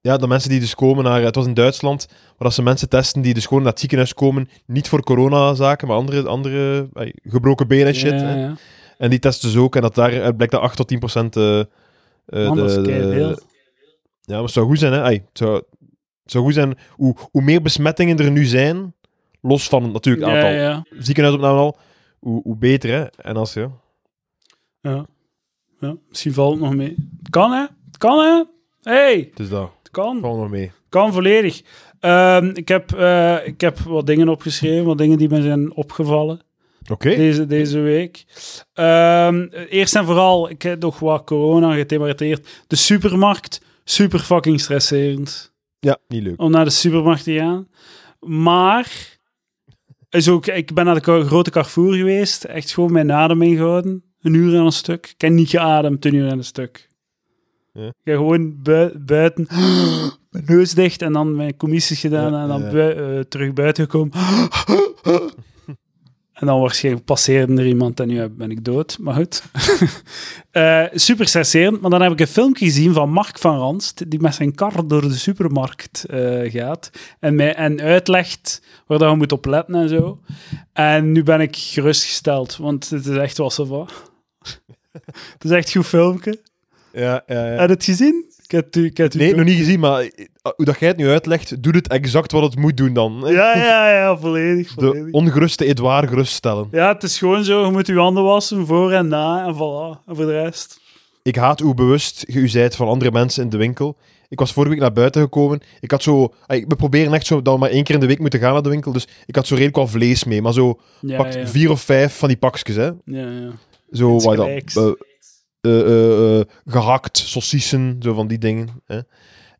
ja, dat mensen die dus komen naar... Het was in Duitsland, dat ze mensen testen die dus gewoon naar het ziekenhuis komen. Niet voor coronazaken, maar andere, andere ah, gebroken benen en shit. Ja, ja. En die testen dus ook. En dat daaruit blijkt dat 8 tot 10 procent... eh, eh, is keiveel. ja, maar het zou goed zijn, hè. Het, zou, het zou goed zijn... Hoe, hoe meer besmettingen er nu zijn, los van natuurlijk het Ja, aantal ja, ziekenhuisopnamen al, hoe, hoe beter, hè. En als je... ja. ja. Misschien valt het nog mee. Het kan, hè? Het kan, hè? hey, Het is dat. het kan. Valt nog mee. Kan volledig. Ehm, ik, heb, eh, ik heb wat dingen opgeschreven, wat dingen die me zijn opgevallen Oké. deze, deze week. Ehm, eerst en vooral, ik heb nog wat corona gethematiseerd. De supermarkt, super fucking stresserend. Ja, niet leuk. om naar de supermarkt te gaan. Maar is ook, ik ben naar de grote Carrefour geweest. Echt gewoon mijn adem ingehouden. Een uur en een stuk. Ik heb niet geademd een uur en een stuk. Ja. Ik heb gewoon bui- buiten, mijn neus dicht en dan mijn commissies gedaan en dan bui- eh, terug buiten gekomen. En dan waarschijnlijk passeerde er iemand en nu ben ik dood. Maar goed. Eh, super stresserend. Maar dan heb ik een filmpje gezien van Mark van Ranst, die met zijn kar door de supermarkt eh, gaat. En, mij, en uitlegt waar dat je moet op letten en zo. En nu ben ik gerustgesteld, want het is echt wel zo van. het is echt een goed filmpje. Ja, ja, ja. Heb je het gezien? Ik heb het, u- ik heb het u Nee, nog niet gezien, maar eh, hoe dat jij het nu uitlegt, doet het exact wat het moet doen dan. Ja, ja, ja, volledig. De volledig. ongeruste Edouard geruststellen. Ja, het is gewoon zo, je moet je handen wassen, voor en na, en voilà. En voor de rest... Ik haat hoe bewust je u zijt van andere mensen in de winkel. Ik was vorige week naar buiten gekomen. Ik had zo... We proberen echt zo dat we maar één keer in de week moeten gaan naar de winkel. Dus ik had zo redelijk wel vlees mee. Maar zo Ja, pakt ja, vier of vijf van die pakjes, hè. ja, ja. Zo, wat dan? Gehakt, saucissen, zo van die dingen. Hè.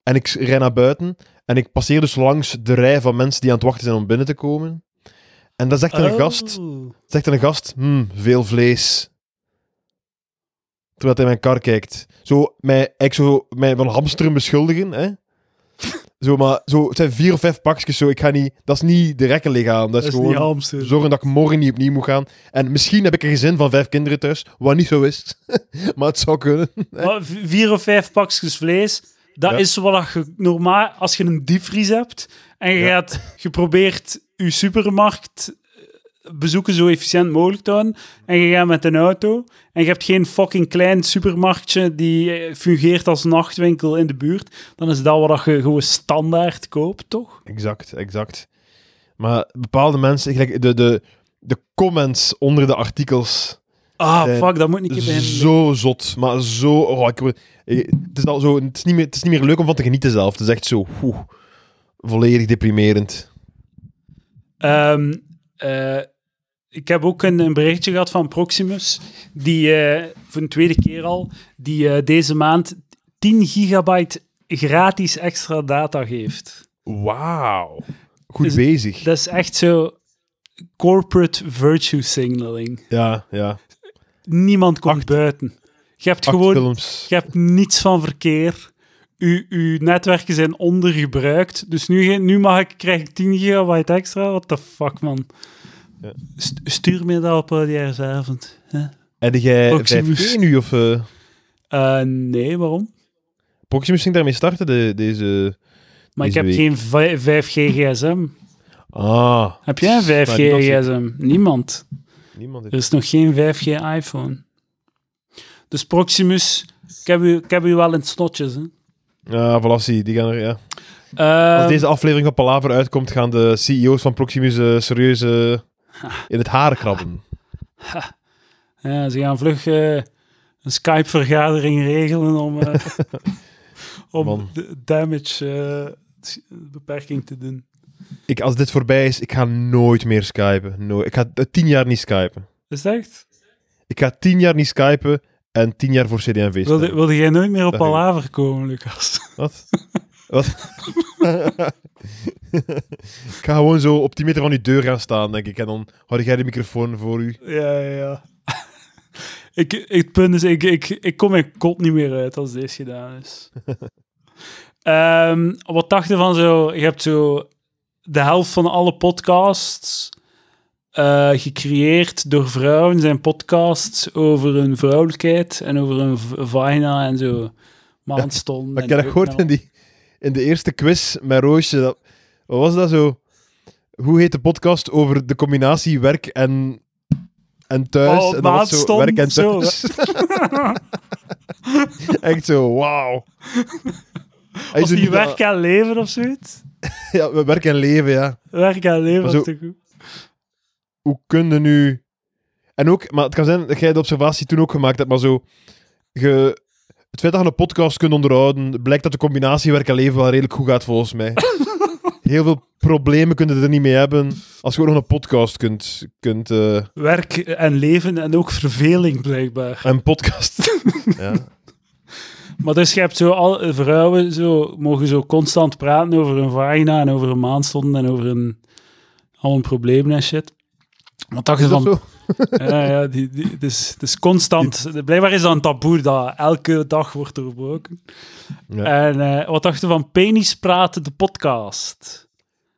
En ik rijd naar buiten en ik passeer dus langs de rij van mensen die aan het wachten zijn om binnen te komen. En dan zegt er een gast, Oh. zegt er een gast, "Hmm, veel vlees. Terwijl hij mijn kar kijkt. Zo, mij, ik zo, mij van hamsteren beschuldigen, hè. Zo, maar zo, het zijn vier of vijf pakjes, zo, ik ga niet, dat is niet de rekken lichaam, dat Dat is, is gewoon zorgen dat ik morgen niet opnieuw moet gaan. En misschien heb ik een gezin van vijf kinderen thuis, wat niet zo is. maar het zou kunnen. Maar vier of vijf pakjes vlees, dat Ja. is wat je normaal... Als je een diepvries hebt en je, Ja. gaat, je probeert je supermarkt bezoeken zo efficiënt mogelijk te houden en je gaat met een auto en je hebt geen fucking klein supermarktje die eh, fungeert als nachtwinkel in de buurt, dan is dat wat je gewoon standaard koopt, toch? Exact, exact. Maar bepaalde mensen, gelijk de, de, de comments onder de artikels, Ah, fuck, dat moet niet zo zot. Maar zo... Oh, ik, het, is al zo, het, is niet meer, het is niet meer leuk om van te genieten zelf. Het is echt zo... oeh, volledig deprimerend. Ehm, eh, ik heb ook een, een berichtje gehad van Proximus, die eh, voor een tweede keer al, die eh, deze maand 10 gigabyte gratis extra data geeft. Wauw. Goed Is- bezig. Dat is echt zo corporate virtue signaling. Ja, ja. Niemand komt Acht- buiten. Je hebt gewoon films. je hebt niets van verkeer. Uw, uw netwerken zijn ondergebruikt. Dus nu, nu mag ik, krijg ik 10 gigabyte extra. What the fuck, man. Ja. St- stuur me dat op oudejaarsavond. hè? En jij Proximus. 5G nu? Of, eh, Eh, nee, waarom? Proximus ging daarmee starten, de, deze... Maar ik heb week. geen vi- 5G gsm. Ah. Heb jij een 5G Maar die was- gsm? Niemand. Niemand Er heeft... is nog geen 5G iPhone. Dus Proximus, ik heb u, ik heb u wel in het snotjes. Hè. Ja, zie, die gaan er, ja. Ehm, Als deze aflevering van Palaver uitkomt, gaan de CEO's van Proximus eh, serieus eh, in het haar krabben. ja, ze gaan vlug eh, een Skype-vergadering regelen om, om Man. de damage eh, beperking te doen. Ik, als dit voorbij is, ik ga nooit meer skypen. Nooit. Ik ga tien jaar niet skypen. Is het echt? Ik ga tien jaar niet skypen en tien jaar voor CD&V staan. Wilde, wilde jij nooit meer op. Palaver komen, Lucas? Wat? Wat? ik ga gewoon zo op 10 meter van uw deur gaan staan, denk ik. En dan houd jij de microfoon voor u. Ja, ja, ja. ik, ik, het punt is, ik, ik, ik kom mijn kot niet meer uit als deze gedaan is. Ehm, wat dacht je van zo... Je hebt zo de helft van alle podcasts eh, gecreëerd door vrouwen. Zijn podcasts over hun vrouwelijkheid en over hun vagina en zo. Maandstonden. Maar en ik heb dat gehoord in, die, in de eerste quiz met Roosje. Dat, wat was dat zo? Hoe heet de podcast over de combinatie werk en, en thuis? Oh, en dat was zo werk en zo. thuis. Echt zo, wauw. Als die dat- werk en leven of zoiets. Ja, we werk en leven, ja. Werk en leven zo- toch goed? Hoe kun je nu... En ook, maar het kan zijn dat jij de observatie toen ook gemaakt hebt, maar zo... Je, het feit dat je een podcast kunt onderhouden, blijkt dat de combinatie werk en leven wel redelijk goed gaat, volgens mij. Heel veel problemen kunnen er niet mee hebben als je ook nog een podcast kunt... kunt eh, Werk en leven en ook verveling, blijkbaar. een podcast... ja. Maar dus je hebt zo al vrouwen zo, mogen zo constant praten over hun vagina en over hun maandstonden en over hun al hun problemen en shit. Wat dacht je Is dat van... zo? Ja, ja, die, die, het, is, het is constant... Blijkbaar is dat een taboe dat elke dag wordt doorbroken. Ja. En eh, wat dacht je van Penis Praten, de podcast?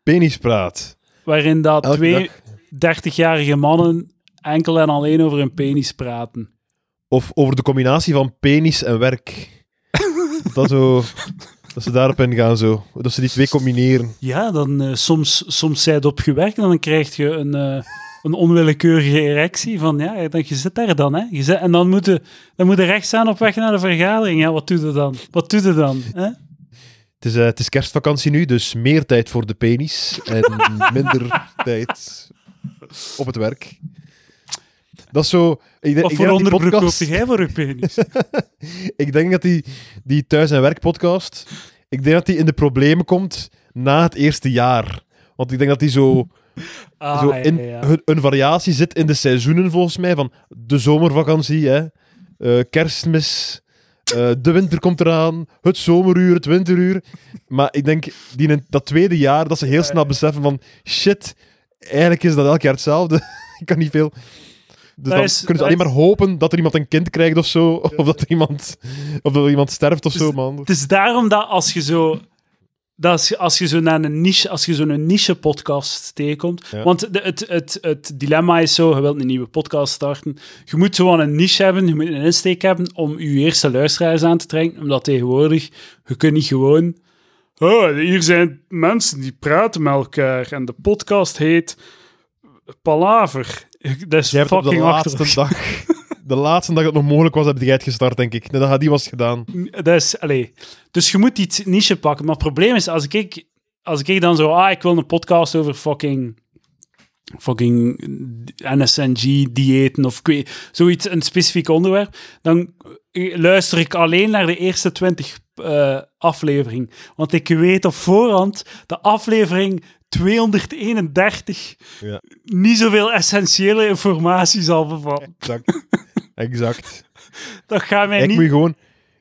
Penispraat. Waarin dat Elke twee dag. 30-jarige mannen enkel en alleen over hun penis praten. Of over de combinatie van penis en werk. dat, zo, dat ze daarop ingaan, zo. Dat ze die twee combineren. Ja, dan eh, soms, soms zij het op je werk en dan krijg je een, eh, een onwillekeurige erectie van, ja, dan, je zit daar dan, hè. Je zit, en dan moet, je, dan moet je recht staan op weg naar de vergadering. Ja, wat doe je dan? Wat doe je dan? Hè? Het is, eh, het is kerstvakantie nu, dus meer tijd voor de penis en minder tijd op het werk. Dat is zo... Ik, Wat ik voor onderbroek podcast- jij voor je penis? Ik denk dat die, die thuis- en werkpodcast, ik denk dat die in de problemen komt na het eerste jaar. Want ik denk dat die zo, Ah, zo in, ja, ja. Hun, een variatie zit in de seizoenen volgens mij, van de zomervakantie, hè, eh, kerstmis, eh, de winter komt eraan, het zomeruur, het winteruur. Maar ik denk, die in dat tweede jaar, dat ze heel snel beseffen van, shit, eigenlijk is dat elk jaar hetzelfde. ik kan niet veel... Dus Dat dan is- kunnen ze alleen maar hopen dat er iemand een kind krijgt of zo, of dat er iemand, of dat iemand sterft of Dus- zo, man. Het is daarom dat als je zo... Dat als je, als je zo naar een niche, als je zo'n niche podcast tegenkomt. Ja. Want de, het, het, het dilemma is zo: je wilt een nieuwe podcast starten. Je moet zo een niche hebben, je moet een insteek hebben om je eerste luisteraars aan te trekken. Omdat tegenwoordig, je kunt niet gewoon. Oh, hier zijn mensen die praten met elkaar en de podcast heet Palaver. Dat is hebt op de fucking laatste dag, de laatste dag dat het nog mogelijk was, heb jij het gestart, denk ik. Nadat die was gedaan. Dat is, allee. Dus je moet iets niche pakken. Maar het probleem is, als ik, als ik dan zo, ah, ik wil een podcast over fucking, fucking NSNG-diëten of zoiets, een specifiek onderwerp, dan luister ik alleen naar de eerste 20 eh afleveringen. Want ik weet op voorhand, de aflevering 231 Ja. niet zoveel essentiële informatie zal bevatten. Exact. Exact. Dat gaat mij Ik niet... moet je gewoon...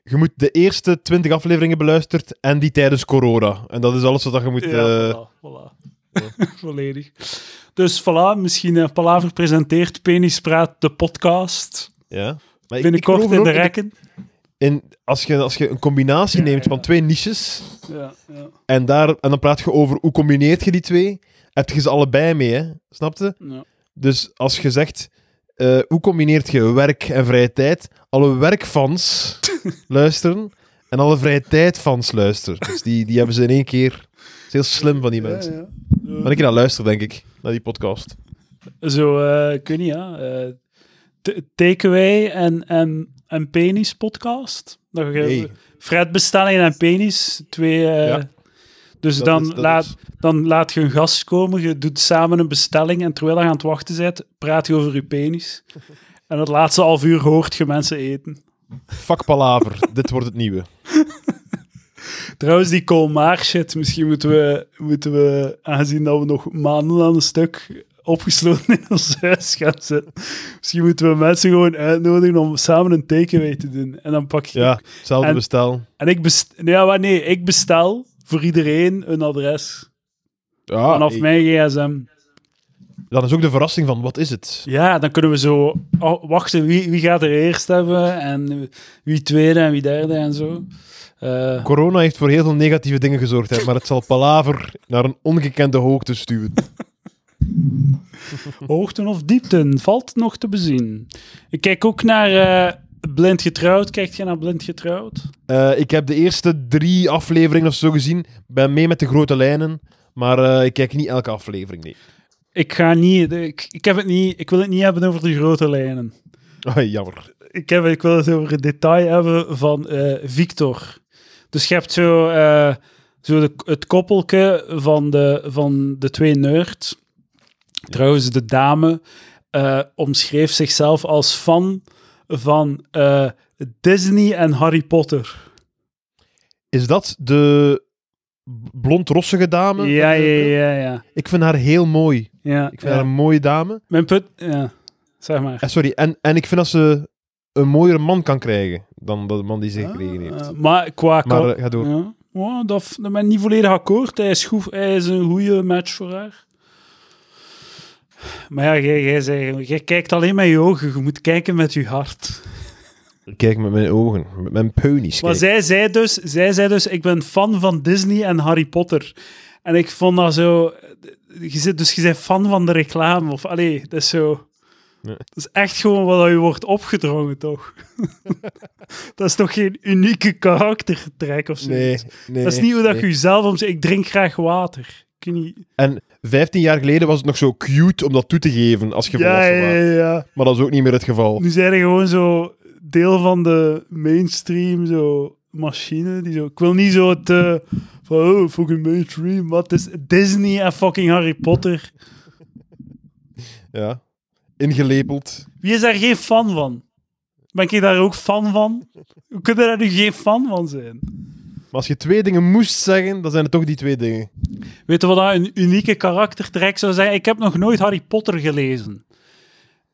Je moet de eerste 20 afleveringen beluisterd en die tijdens corona. En dat is alles wat je moet... Ja, eh, voilà, voilà. Volledig. Dus voilà, misschien uh, Palaver presenteert Penis Praat, de podcast. ja. Maar ik- Binnenkort ik in de rekken. in, als, je, als je een combinatie Ja, neemt van twee niches Ja, ja, en, daar, en dan praat je over hoe combineert je die twee, heb je ze allebei mee, hè? Snap je? ja. Dus als je zegt, eh, hoe combineert je werk en vrije tijd? Alle werkfans luisteren en alle vrije tijdfans luisteren. Dus die, die hebben ze in één keer. Dat is heel slim van die mensen. Ja, ja. Maar ik naar luisteren, denk ik, naar die podcast. Zo, eh, ik weet niet, ja. eh, Takeaway en, en, en Penis podcast. Je- Hey. Fred bestellingen en Penis, twee... eh, Ja. Dus Dat dan, is- laat, is- dan laat je een gast komen, je doet samen een bestelling en terwijl je aan het wachten bent, praat je over je penis. En het laatste half uur hoort je mensen eten. Fuck palaver. Dit wordt het nieuwe. Trouwens, die Colmar shit, misschien moeten we, moeten we, aangezien dat we nog maanden aan een stuk opgesloten in ons huis gaan zitten, misschien moeten we mensen gewoon uitnodigen om samen een takeaway te doen. En dan pak je... Ja, hetzelfde En- bestel. En ik bestel... Ja, maar nee, ik bestel voor iedereen een adres. Ja, vanaf hey. mijn gsm. Dan is ook de verrassing van, wat is het? Ja, dan kunnen we zo oh, wachten wie, wie gaat er eerst hebben en wie tweede en wie derde en zo. Eh, Corona heeft voor heel veel negatieve dingen gezorgd, hè, maar het zal palaver naar een ongekende hoogte stuwen. hoogten of diepten, valt nog te bezien. Ik kijk ook naar eh, Blind Getrouwd. Kijkt je naar Blind Getrouwd? Eh, ik heb de eerste drie afleveringen of zo gezien. Ben mee met de grote lijnen, maar eh, ik kijk niet elke aflevering, nee. Ik ga niet, ik, ik, heb het niet, ik wil het niet hebben over de grote lijnen. Oh, jammer. Ik, heb, ik wil het over het detail hebben van eh, Victor. Dus je hebt zo, zo de, het koppelke van de, van de twee nerds. Trouwens, de dame omschreef zichzelf als fan van eh, Disney en Harry Potter. Is dat de blond-rossige dame? Ja, ja, ja, ja. Ik vind haar heel mooi. ja, Ik vind ja. haar een mooie dame. Mijn put, ja, zeg maar. Eh, sorry, en, en ik vind dat ze een mooiere man kan krijgen dan de man die ze gekregen heeft. Eh, maar qua... maar eh, ga door. Ja, ja, dat, dat ben ik niet volledig akkoord. Hij is, goed, hij is een goede match voor haar. Maar ja, jij, jij, zei, jij kijkt alleen met je ogen. Je moet kijken met je hart. Ik kijk met mijn ogen, met mijn peunies. Maar zij zei, dus, zij zei dus, ik ben fan van Disney en Harry Potter. En ik vond dat zo... Je zit, dus je bent fan van de reclame. Of, allee, dat is zo... Nee. Dat is echt gewoon wat je wordt opgedrongen, toch? dat is toch geen unieke karaktertrek of zo? Nee, nee. dat is niet hoe dat nee. je jezelf omzet. Ik drink graag water. Niet... En 15 jaar geleden was het nog zo cute om dat toe te geven als je Ja, ja. Maar dat is ook niet meer het geval. Nu zijn er gewoon zo deel van de mainstream zo machine. Die zo, ik wil niet zo het eh, van oh, fucking mainstream. Wat is Disney en fucking Harry Potter? Ja. Ingelepeld. Wie is daar geen fan van? Ben ik daar ook fan van? Hoe kun je daar nu geen fan van zijn? Maar als je twee dingen moest zeggen, dan zijn het toch die twee dingen. Weet je wat dat een unieke karaktertrek zou zijn? Ik heb nog nooit Harry Potter gelezen.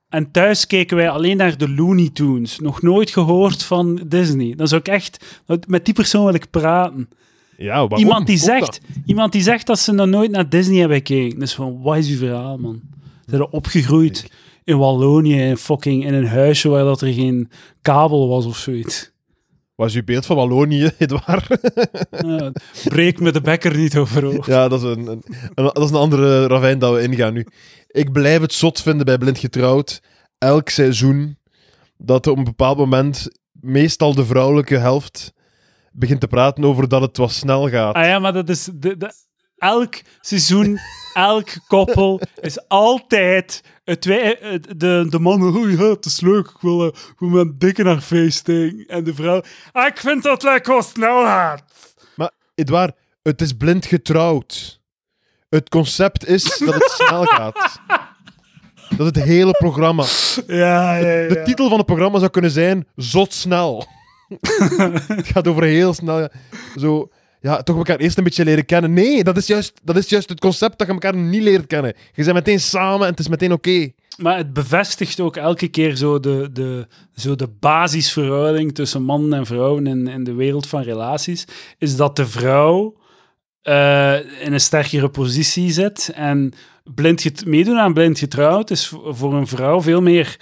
En thuis keken wij alleen naar de Looney Tunes. Nog nooit gehoord van Disney. Dan zou ik echt... Met die persoon wil ik praten. Ja, waarom? Iemand die, zegt, iemand die zegt dat ze nog nooit naar Disney hebben gekeken. Dus van, wat is uw verhaal, man? Ze zijn opgegroeid in Wallonië, in fucking in een huisje waar dat er geen kabel was of zoiets. Is uw beeld van Wallonië, Edouard? Ja, breek me de bekker niet overhoop. ja, dat is een, een, een- dat is een andere ravijn dat we ingaan nu. Ik blijf het zot vinden bij Blind Getrouwd. Elk seizoen dat op een bepaald moment meestal de vrouwelijke helft begint te praten over dat het wat snel gaat. Ah ja, maar dat is... De, de, elk seizoen, elk koppel is altijd... Het, wij- het- de, de man, oh ja, het is leuk, ik wil, eh, ik wil mijn dikke naar feesting. En de vrouw, ah, ik vind dat lekker wat snel gaat. Maar Edouard, het is blind getrouwd. Het concept is dat het snel gaat. Dat het hele programma. Ja, ja, ja. De titel van het programma zou kunnen zijn Zot snel. het gaat over heel snel. Zo, ja, toch elkaar eerst een beetje leren kennen. Nee, dat is juist, dat is juist het concept dat je elkaar niet leert kennen. Je bent meteen samen en het is meteen oké. Maar het bevestigt ook elke keer zo de, de, zo de basisverhouding tussen mannen en vrouwen in, in de wereld van relaties. Is dat de vrouw eh, in een sterkere positie zit. En blind meedoen aan blind getrouwd is voor een vrouw veel meer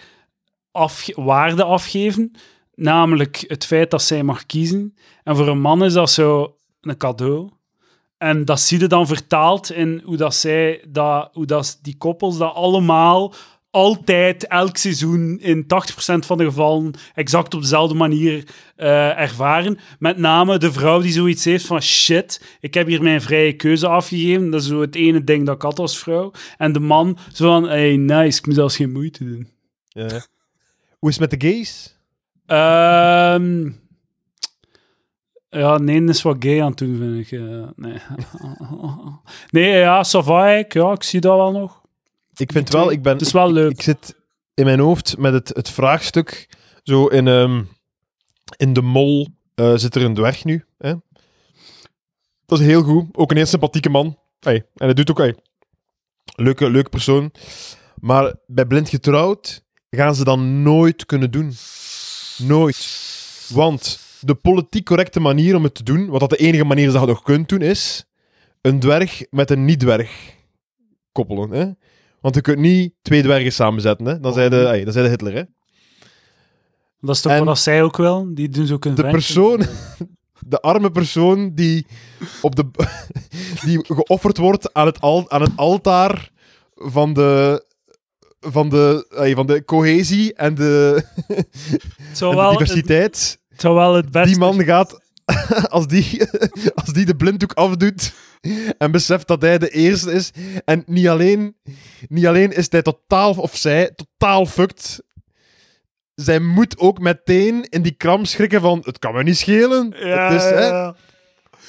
waarde afgeven. Namelijk het feit dat zij mag kiezen. En voor een man is dat zo een cadeau. En dat zie je dan vertaald in hoe, dat zij, dat, hoe dat die koppels dat allemaal altijd, elk seizoen, in 80% van de gevallen, exact op dezelfde manier eh, ervaren. Met name de vrouw die zoiets heeft van shit, ik heb hier mijn vrije keuze afgegeven. Dat is zo het ene ding dat ik had als vrouw. En de man zo van, hey, nice, ik moet zelfs geen moeite doen. Ja. Hoe is het met de gays? Ehm ja, nee, is wat gay aan het doen, vind ik. eh, nee. nee, ja, eigenlijk. ja, ik zie dat wel nog. Ik vind wel, ik ben... Het is wel leuk. Ik zit in mijn hoofd met het, het vraagstuk. Zo in, ehm, in de mol eh, zit er een dwerg nu. Hè? Dat is heel goed. Ook een heel sympathieke man. Hey, en hij doet ook... Hey, leuke, leuke persoon. Maar bij blind getrouwd gaan ze dat nooit kunnen doen. Nooit. Want de politiek correcte manier om het te doen, wat dat de enige manier is dat je nog kunt doen, is een dwerg met een niet-dwerg koppelen. Hè? Want je kunt niet twee dwergen samenzetten. Hè? Dan zei de, hey, dan zei de Hitler. Hè? Dat is toch En- wat zij ook wel? Die doen ze ook een De persoon, de arme persoon die, op de, die geofferd wordt aan het, al, aan het altaar van de, van de, van de cohesie en de, en de wel, het, diversiteit. zou wel het beste... Die man gaat, als die, als die de blinddoek afdoet en beseft dat hij de eerste is, en niet alleen, niet alleen is hij totaal, of zij, totaal fucked, zij moet ook meteen in die kram schrikken van, het kan me niet schelen. Ja, Dus, hè, ja.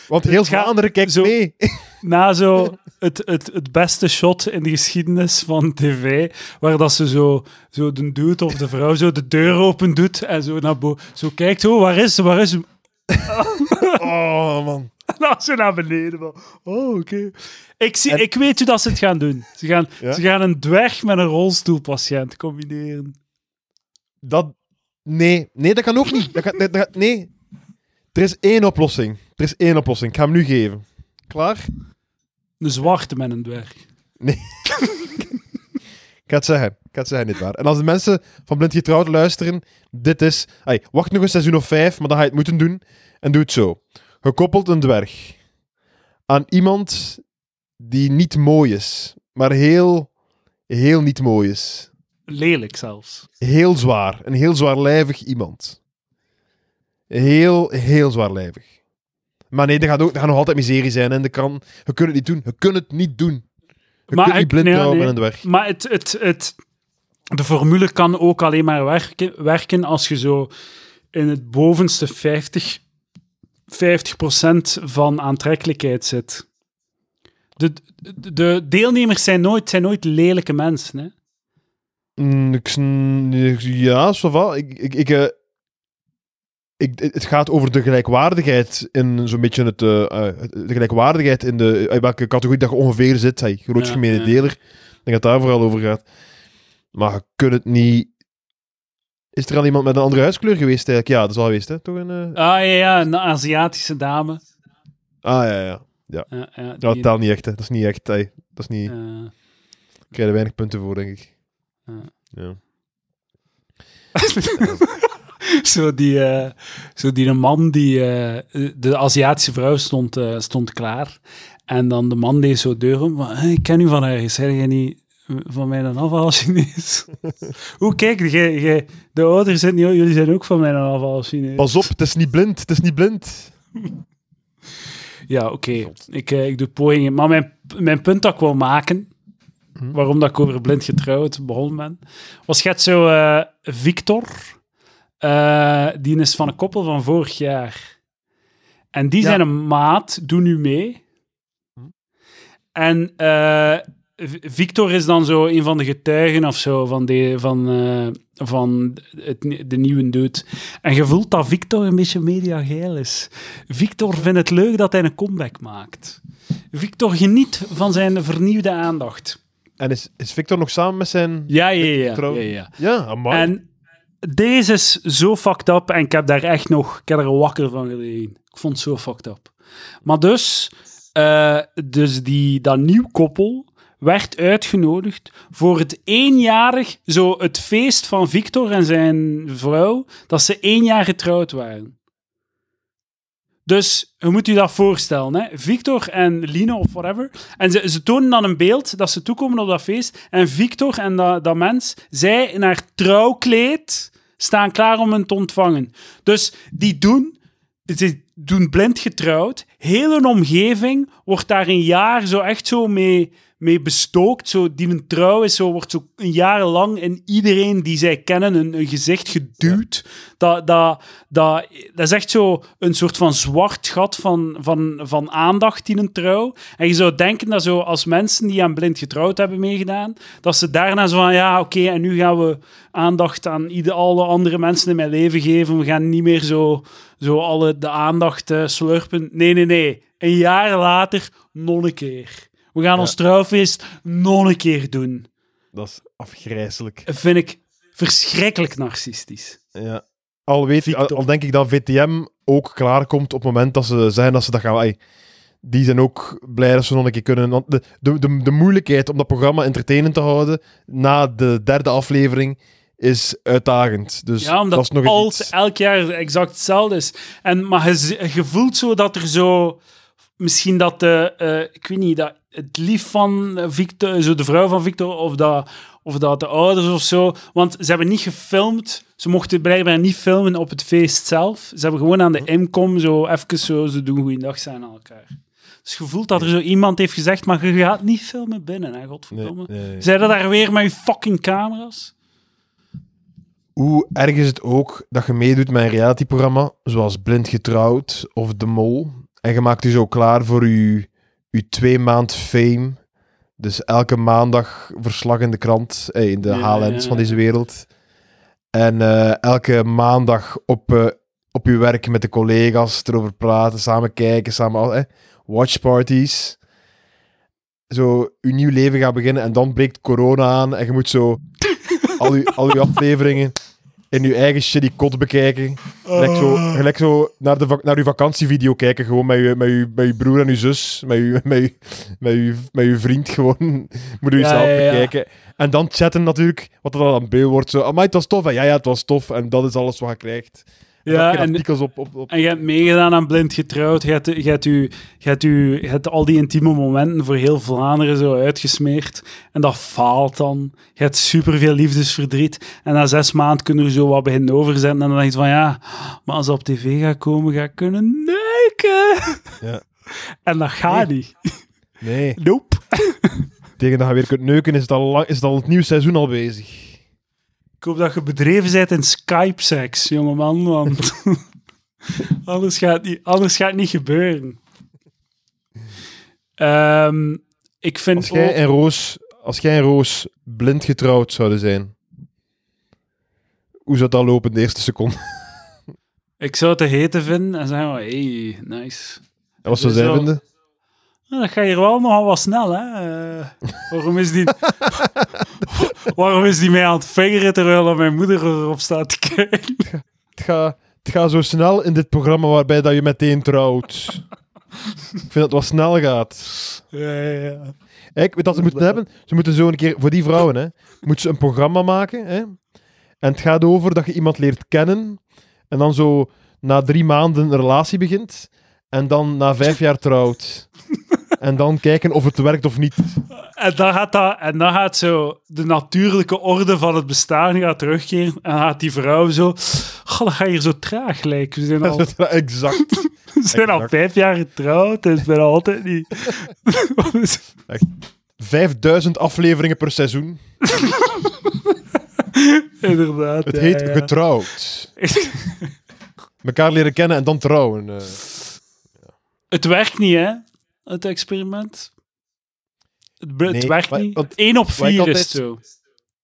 Want heel Vlaanderen kijkt zo- mee. Na zo het, het, het beste shot in de geschiedenis van tv, waar dat ze zo, zo de dude of de vrouw zo de deur open doet en zo naar boven, zo kijkt, oh, waar is ze, waar is ze? Oh, man. Dan zo naar beneden. Oh, oké. Ik, zie, En- ik weet hoe dat ze het gaan doen. Ze gaan, Ja? ze gaan een dwerg met een rolstoelpatiënt combineren. Dat... Nee, nee, dat kan ook niet. Dat kan, dat, dat- nee. Er is één oplossing. Er is één oplossing. Ik ga hem nu geven. Klaar? Een zwarte met een dwerg. Ik ga het zeggen. Ik ga het zeggen, niet waar. En als de mensen van Blind Getrouwd luisteren, dit is... Ay, wacht nog een seizoen of vijf, maar dan ga je het moeten doen. En doe het zo. Gekoppeld een dwerg. Aan iemand die niet mooi is. Maar heel, heel niet mooi is. Lelijk zelfs. Heel zwaar. Een heel zwaarlijvig iemand. Heel, heel zwaarlijvig. Maar nee, dat gaat, ook, dat gaat nog altijd miserie zijn. En de kan, je kunt het niet doen. Je kunt het niet doen. Je Maar kunt niet ik- blind nee, met een dwerg. Maar het, het, het, de formule kan ook alleen maar werken, werken als je zo in het bovenste 50, 50% van aantrekkelijkheid zit. De, de, de deelnemers zijn nooit, zijn nooit lelijke mensen. Hè? Mm, ik ja, va. Ik, ik, ik, eh, ik, het gaat over de gelijkwaardigheid in zo'n beetje het, eh, eh, de gelijkwaardigheid in de, in welke categorie dat je ongeveer zit. Hey, grootste Ja, gemene ja. deler. Ik denk dat het daar vooral over gaat. Maar je kunt het niet... Is er al iemand met een andere huiskleur geweest eigenlijk? Ja, dat is al geweest, hè? Toch een... eh, Ah ja, ja, een Aziatische dame. Ah, ja, ja. Ja, ja, Ja, die- dat telt niet echt, hè. Dat is niet echt, hey. Dat is niet... eh, Daar krijg je er weinig punten voor, denk ik. Ja. Ja. zo, die, eh, zo die een man, die, eh, de Aziatische vrouw stond, eh, stond klaar. En dan de man deed zo deur om. van, "Hey, Ik ken u van ergens. Zeg jij niet van mij een afval Chinees? Hoe kijk, jij, de ouders zijn niet, jullie zijn ook van mij een afval Chinees. Pas op, het is niet blind. Het is niet blind. Ja, oké. Ik, ik doe pogingen. Maar mijn, mijn punt dat ik wil maken, Hm. waarom dat ik over blind getrouwd begonnen ben, was het zo Victor, eh, die is van een koppel van vorig jaar. En die Ja. zijn een maat, doen nu mee. Hm. En V- Victor is dan zo een van de getuigen of zo van, de, van, eh, van het, de nieuwe dude. En je voelt dat Victor een beetje mediageil is. Victor vindt het leuk dat hij een comeback maakt. Victor geniet van zijn vernieuwde aandacht. En is, is Victor nog samen met zijn... Ja, ja, ja. Trouw- ja, ja. Ja, amai. En deze is zo fucked up en ik heb daar echt nog, ik er wakker van gelegen. Ik vond het zo fucked up. Maar dus, eh, dus die, dat nieuw koppel werd uitgenodigd voor het eenjarig, zo het feest van Victor en zijn vrouw, dat ze één jaar getrouwd waren. Dus je moet je dat voorstellen, hè? Victor en Line of whatever. En ze, ze tonen dan een beeld dat ze toekomen op dat feest. En Victor en dat, dat mens, zij in haar trouwkleed staan klaar om hen te ontvangen. Dus die doen, ze doen blind getrouwd. Heel een omgeving wordt daar een jaar zo echt zo mee, mee bestookt. Zo, die een trouw is, zo, wordt zo een jaar lang in iedereen die zij kennen een, een gezicht geduwd. Dat, dat, dat, dat is echt zo een soort van zwart gat van, van, van aandacht in een trouw. En je zou denken dat zo als mensen die aan blind getrouwd hebben meegedaan, dat ze daarna zo van, ja, oké, en nu gaan we aandacht aan ieder, alle andere mensen in mijn leven geven. We gaan niet meer zo, zo alle de aandacht eh, slurpen. Nee, nee, nee. Een jaar later, nog een keer. We gaan ons trouwfeest nog een keer doen. Dat is afgrijzelijk. Dat vind ik verschrikkelijk narcistisch. Ja. Al, weet ik, al, al denk ik dat VTM ook klaarkomt op het moment dat ze zeggen dat ze dat gaan... die zijn ook blij dat ze nog een keer kunnen... Want de, de, de, de moeilijkheid om dat programma entertainend te houden na de derde aflevering is uitdagend. Dus Ja, omdat dat is nog iets. elk jaar exact hetzelfde is. En, maar je, je voelt zo dat er zo... Misschien dat de... eh, ik weet niet, dat het lief van eh, Victor, zo de vrouw van Victor, of dat, of dat de ouders of zo... Want ze hebben niet gefilmd. Ze mochten blijkbaar niet filmen op het feest zelf. Ze hebben gewoon aan de imcom zo even zo... Ze doen goeiedag zijn aan elkaar. Dus je voelt dat er zo iemand heeft gezegd, maar je gaat niet filmen binnen, hè, Nee, godverdomme. nee, nee. Zijn dat daar weer met je fucking camera's? Hoe erg is het ook dat je meedoet met een realityprogramma, zoals Blind Getrouwd of De Mol, en je maakt je zo klaar voor je, je twee maand fame. Dus elke maandag verslag in de krant, eh, in de Ja, HLN's van deze wereld. En eh, elke maandag op, eh, op je werk met de collega's erover praten, samen kijken, samen eh, watchparties. Zo, je nieuw leven gaat beginnen en dan breekt corona aan en je moet zo al je, al je afleveringen in je eigen shitty kot bekijken. Gelijk zo, gelijk zo naar, de, naar je vakantievideo kijken, gewoon met je, met, je, met je broer en je zus, met je, met je, met je, met je vriend, gewoon moet je Ja, jezelf ja, ja. bekijken. En dan chatten natuurlijk, wat er dan aan beeld wordt. Zo, amai, het was tof. En ja, ja, het was tof. En dat is alles wat je krijgt. Ja, en- artikels op, op, op. En je hebt meegedaan aan Blind Getrouwd. Je hebt, je, hebt u, je, hebt u, je hebt al die intieme momenten voor heel Vlaanderen zo uitgesmeerd. En dat faalt dan. Je hebt superveel liefdesverdriet. En na zes maanden kunnen we zo wat beginnen overzetten. En dan denk je van ja, maar als dat op tv gaat komen, ga ik kunnen neuken. Ja. En dat gaat niet. Nee, Nope. tegen dat je weer kunt neuken is het al, lang, is het, al het nieuwe seizoen al bezig. Ik hoop dat je bedreven bent in Skype-seks, jongeman. Want anders, gaat niet, anders gaat niet gebeuren. Ehm, ik vind Als jij ook- en Roos, als jij en Roos blind getrouwd zouden zijn, hoe zou dat lopen de eerste seconde? Ik zou het te heten vinden en zeggen, van, hey, nice. En wat zou Dus zij vinden? Dat ga je wel nogal wat snel, hè. Eh, waarom, is die... waarom is die mij aan het vingeren terwijl dat mijn moeder erop staat te kijken? Het gaat, het gaat zo snel in dit programma waarbij dat je meteen trouwt. Ik vind dat het wat snel gaat. Ja, ja, ja. Weet je wat ze moeten hebben? Ze moeten zo een keer, voor die vrouwen, hè, moeten ze een programma maken. Hè? En het gaat over dat je iemand leert kennen. En dan zo na drie maanden een relatie begint. En dan na vijf jaar trouwt. En dan kijken of het werkt of niet. En dan gaat dat, en dan gaat zo de natuurlijke orde van het bestaan gaat terugkeren. En dan gaat die vrouw zo, goh, dat gaat hier zo traag lijken. We zijn al, exact. we zijn al vijf jaar getrouwd en bijna altijd niet. Is- 5000 afleveringen per seizoen. Inderdaad. Het ja, heet ja. getrouwd. Mekaar leren kennen en dan trouwen. eh. Het werkt niet, hè? Het experiment. Het, be- het Nee, werkt maar- niet. want 1 op 4 is zo.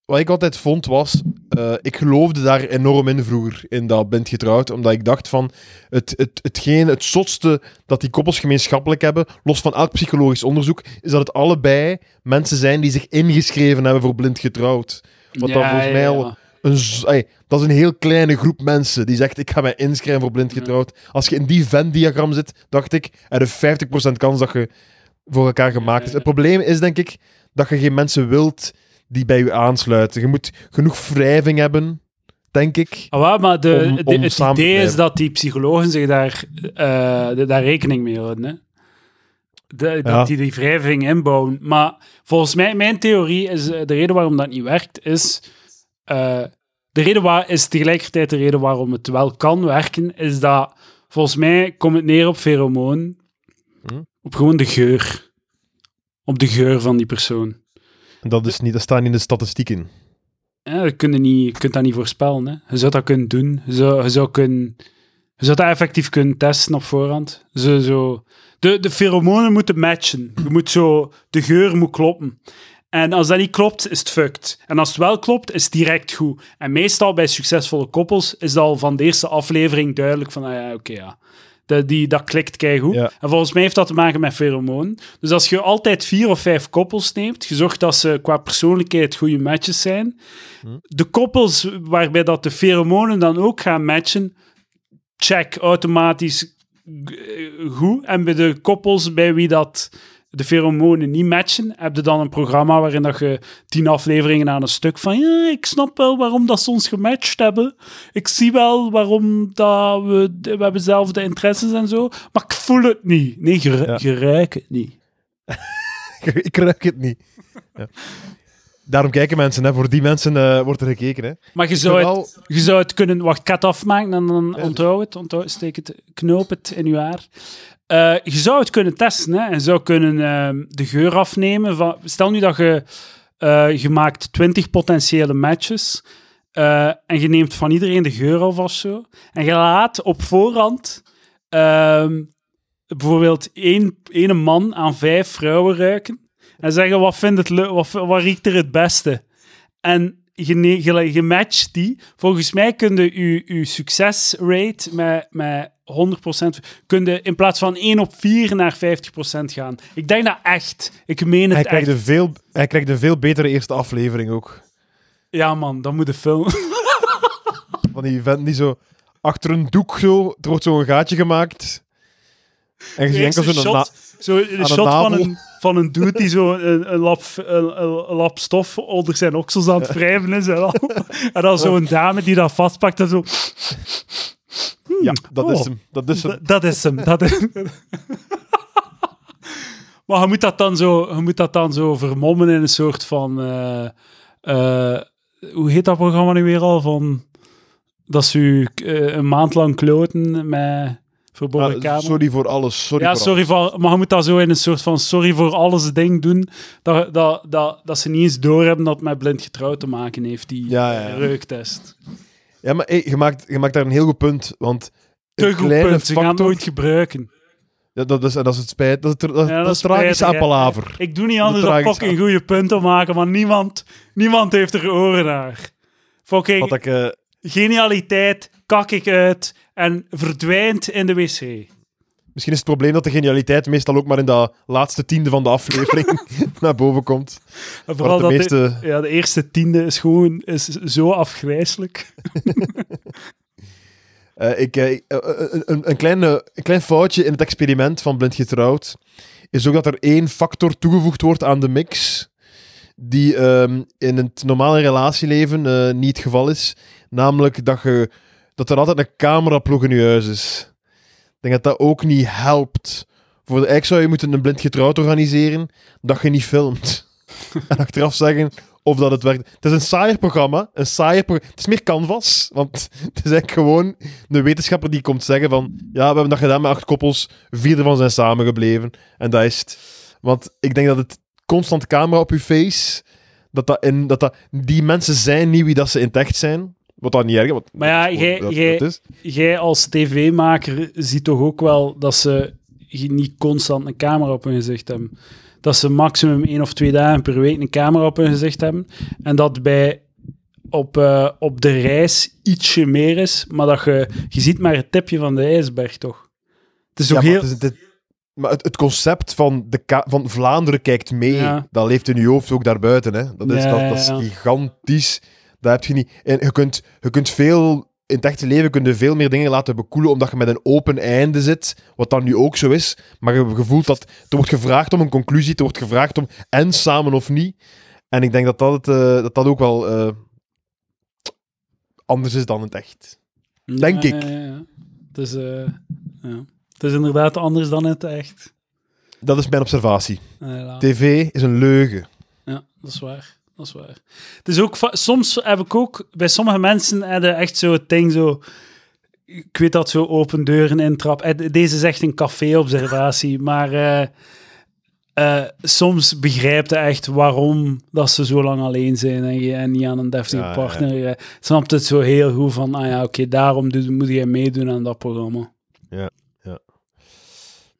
Wat ik altijd vond was, eh, ik geloofde daar enorm in vroeger, in dat bent getrouwd, omdat ik dacht van, het, het, hetgeen, het zotste dat die koppels gemeenschappelijk hebben, los van elk psychologisch onderzoek, is dat het allebei mensen zijn die zich ingeschreven hebben voor blind getrouwd. Wat dan Ja, volgens ja, mij ja. al een, dat is een heel kleine groep mensen die zegt, ik ga mij inschrijven voor blind Ja. getrouwd. Als je in die Venn-diagram zit, dacht ik, er is 50% kans dat je voor elkaar gemaakt is. Het probleem is, denk ik, dat je geen mensen wilt die bij je aansluiten. Je moet genoeg wrijving hebben denk ik. Ah, maar de, Om- de- om het idee is dat die psychologen zich daar, eh, de- daar rekening mee houden. Hè? De- dat Ja. die die wrijving inbouwen. Maar volgens mij, mijn theorie is, eh, de reden waarom dat niet werkt, is... eh, de reden waar, is tegelijkertijd de reden waarom het wel kan werken, is dat volgens mij komt het neer op pheromoon. Hm. Op gewoon de geur. Op de geur van die persoon. Dat, is niet, dat staat niet in de statistieken. Ja, je, kunt niet, je kunt dat niet voorspellen. Hè. Je zou dat kunnen doen. Je zou, je zou, kunnen, je zou dat effectief kunnen testen op voorhand. Zo, zo. De, de pheromonen moeten matchen. Je moet zo, de geur moet kloppen. En als dat niet klopt, is het fucked. En als het wel klopt, is het direct goed. En meestal bij succesvolle koppels is dat al van de eerste aflevering duidelijk van, ah ja, oké, ja. Dat, die, dat klikt keigoed. Ja. En volgens mij heeft dat te maken met pheromoon. Dus als je altijd vier of vijf koppels neemt, je zorgt dat ze qua persoonlijkheid goede matches zijn. De koppels waarbij dat de pheromonen dan ook gaan matchen, check automatisch goed. En bij de koppels bij wie dat de pheromonen niet matchen, heb je dan een programma waarin dat je tien afleveringen aan een stuk van ja, ik snap wel waarom dat ze ons gematcht hebben. Ik zie wel waarom dat we, we hebben dezelfde interesses en zo, maar ik voel het niet. Nee, je, ru- Ja. je ruikt het niet. ik ruik het niet. Ja. Daarom kijken mensen, hè. voor die mensen eh, wordt er gekeken. Hè. Maar je zou, het, je zou het kunnen... Wacht, het afmaken en dan onthoud het. Onthoud, steek het, knoop het in je haar. Eh, je zou het kunnen testen. Hè? Je zou kunnen ehm, de geur afnemen. Van, stel nu dat je... eh, je maakt 20 potentiële matches. eh, en je neemt van iedereen de geur af of zo. En je laat op voorhand... ehm, bijvoorbeeld één, één man aan vijf vrouwen ruiken. En zeggen, wat, vindt het wat, wat riekt er het beste? En je, je, matcht die. Volgens mij kun je je, je succesrate met, met 100%, kun je in plaats van 1 op 4 naar 50% gaan. Ik denk dat echt. Ik meen Hij het krijgt, echt. een veel, hij krijgt een veel betere eerste aflevering ook. Ja man, dat moet de film. Van die vent die zo achter een doek zo, er wordt zo een gaatje gemaakt. En je enkel zo'n na- zo een de shot van een, van een dude die zo een, een, lap, een, een- een lap stof onder zijn oksels aan het wrijven is. En, al. en dan zo'n dame die dat vastpakt en zo... Ja, dat oh. is hem. Dat is hem. Dat is hem. Dat is... maar je moet, dat dan zo, je moet dat dan zo vermommen in een soort van... eh, eh, hoe heet dat programma nu weer al? Van, dat ze u eh, een maand lang kloten met verborgen Ah, camera. sorry voor alles. Sorry ja, voor sorry voor... Maar je moet dat zo in een soort van sorry voor alles ding doen. Dat, dat, dat, dat ze niet eens doorhebben dat het met blind getrouwd te maken heeft, die Ja, ja, ja. reuktest. Ja, maar hey, je, maakt, je maakt daar een heel goed punt. Want Te een goed kleine punt. Ze gaan het factor- nooit gebruiken. Ja, dat, is, dat is het spijt. Dat is, dat, Ja, dat is spijtig, tragisch hè. aan palaver. Ik doe niet anders dan tragische- fucking goede punten maken, maar niemand, niemand heeft er oren naar. Fucking Wat ik, eh, genialiteit, kak ik uit en verdwijnt in de wc. Misschien is het probleem dat de genialiteit meestal ook maar in dat laatste tiende van de aflevering naar boven komt. En vooral de dat de, ja, de eerste tiende is gewoon is zo afgrijselijk. Eh, ik, eh, eh, een, een, een, klein, eh, een klein foutje in het experiment van Blind Getrouwd is ook dat er één factor toegevoegd wordt aan de mix die ehm, in het normale relatieleven niet het geval is. Namelijk dat, je, dat er altijd een cameraplug in je huis is. Denk dat dat ook niet helpt. Voor de, eigenlijk zou je moeten een blind getrouwd organiseren dat je niet filmt. en achteraf zeggen of dat het werkt. Het is een saaier programma. Een saaier het is meer canvas. Want het is eigenlijk gewoon een wetenschapper die komt zeggen van ja, we hebben dat gedaan met acht koppels. Vier ervan zijn samengebleven. En dat is. Want ik denk dat het constant camera op je face... Dat, dat, dat, dat die mensen zijn niet wie dat ze in het echt zijn. Wat dat niet erg Maar ja, jij- als tv-maker ziet toch ook wel dat ze niet constant een camera op hun gezicht hebben. Dat ze maximum één of twee dagen per week een camera op hun gezicht hebben. En dat bij op, eh, op de reis ietsje meer is, maar dat je, je ziet maar het tipje van de ijsberg, toch? Het is Ja, maar heel... het, is- dit- maar het, het concept van, de van Vlaanderen kijkt mee, Ja. dat leeft in je hoofd ook daarbuiten. Hè. Dat, is, Ja, dat, dat is gigantisch. Dat heb je niet. En je kunt, je kunt veel... In het echte leven kun je veel meer dingen laten bekoelen omdat je met een open einde zit, wat dan nu ook zo is. Maar je, voelt dat er wordt gevraagd om een conclusie, er wordt gevraagd om en samen of niet. En ik denk dat dat, het, eh, dat, dat ook wel eh, anders is dan het echt. Denk Ja, ik. ja, ja. Het, is, eh, ja. het is inderdaad anders dan het echt. Dat is mijn observatie. TV is een leugen. Ja, dat is waar. Dat is waar. Het is ook, soms heb ik ook, bij sommige mensen hebben echt zo het ding zo, ik weet dat zo open deuren intrap. Eh, Deze is echt een café-observatie, maar eh, eh, soms begrijpt je echt waarom dat ze zo lang alleen zijn en, je, en niet aan een deftige Ja, ja. partner. Snapt het zo heel goed van, ah ja, oké, daarom doe- moet jij meedoen aan dat programma.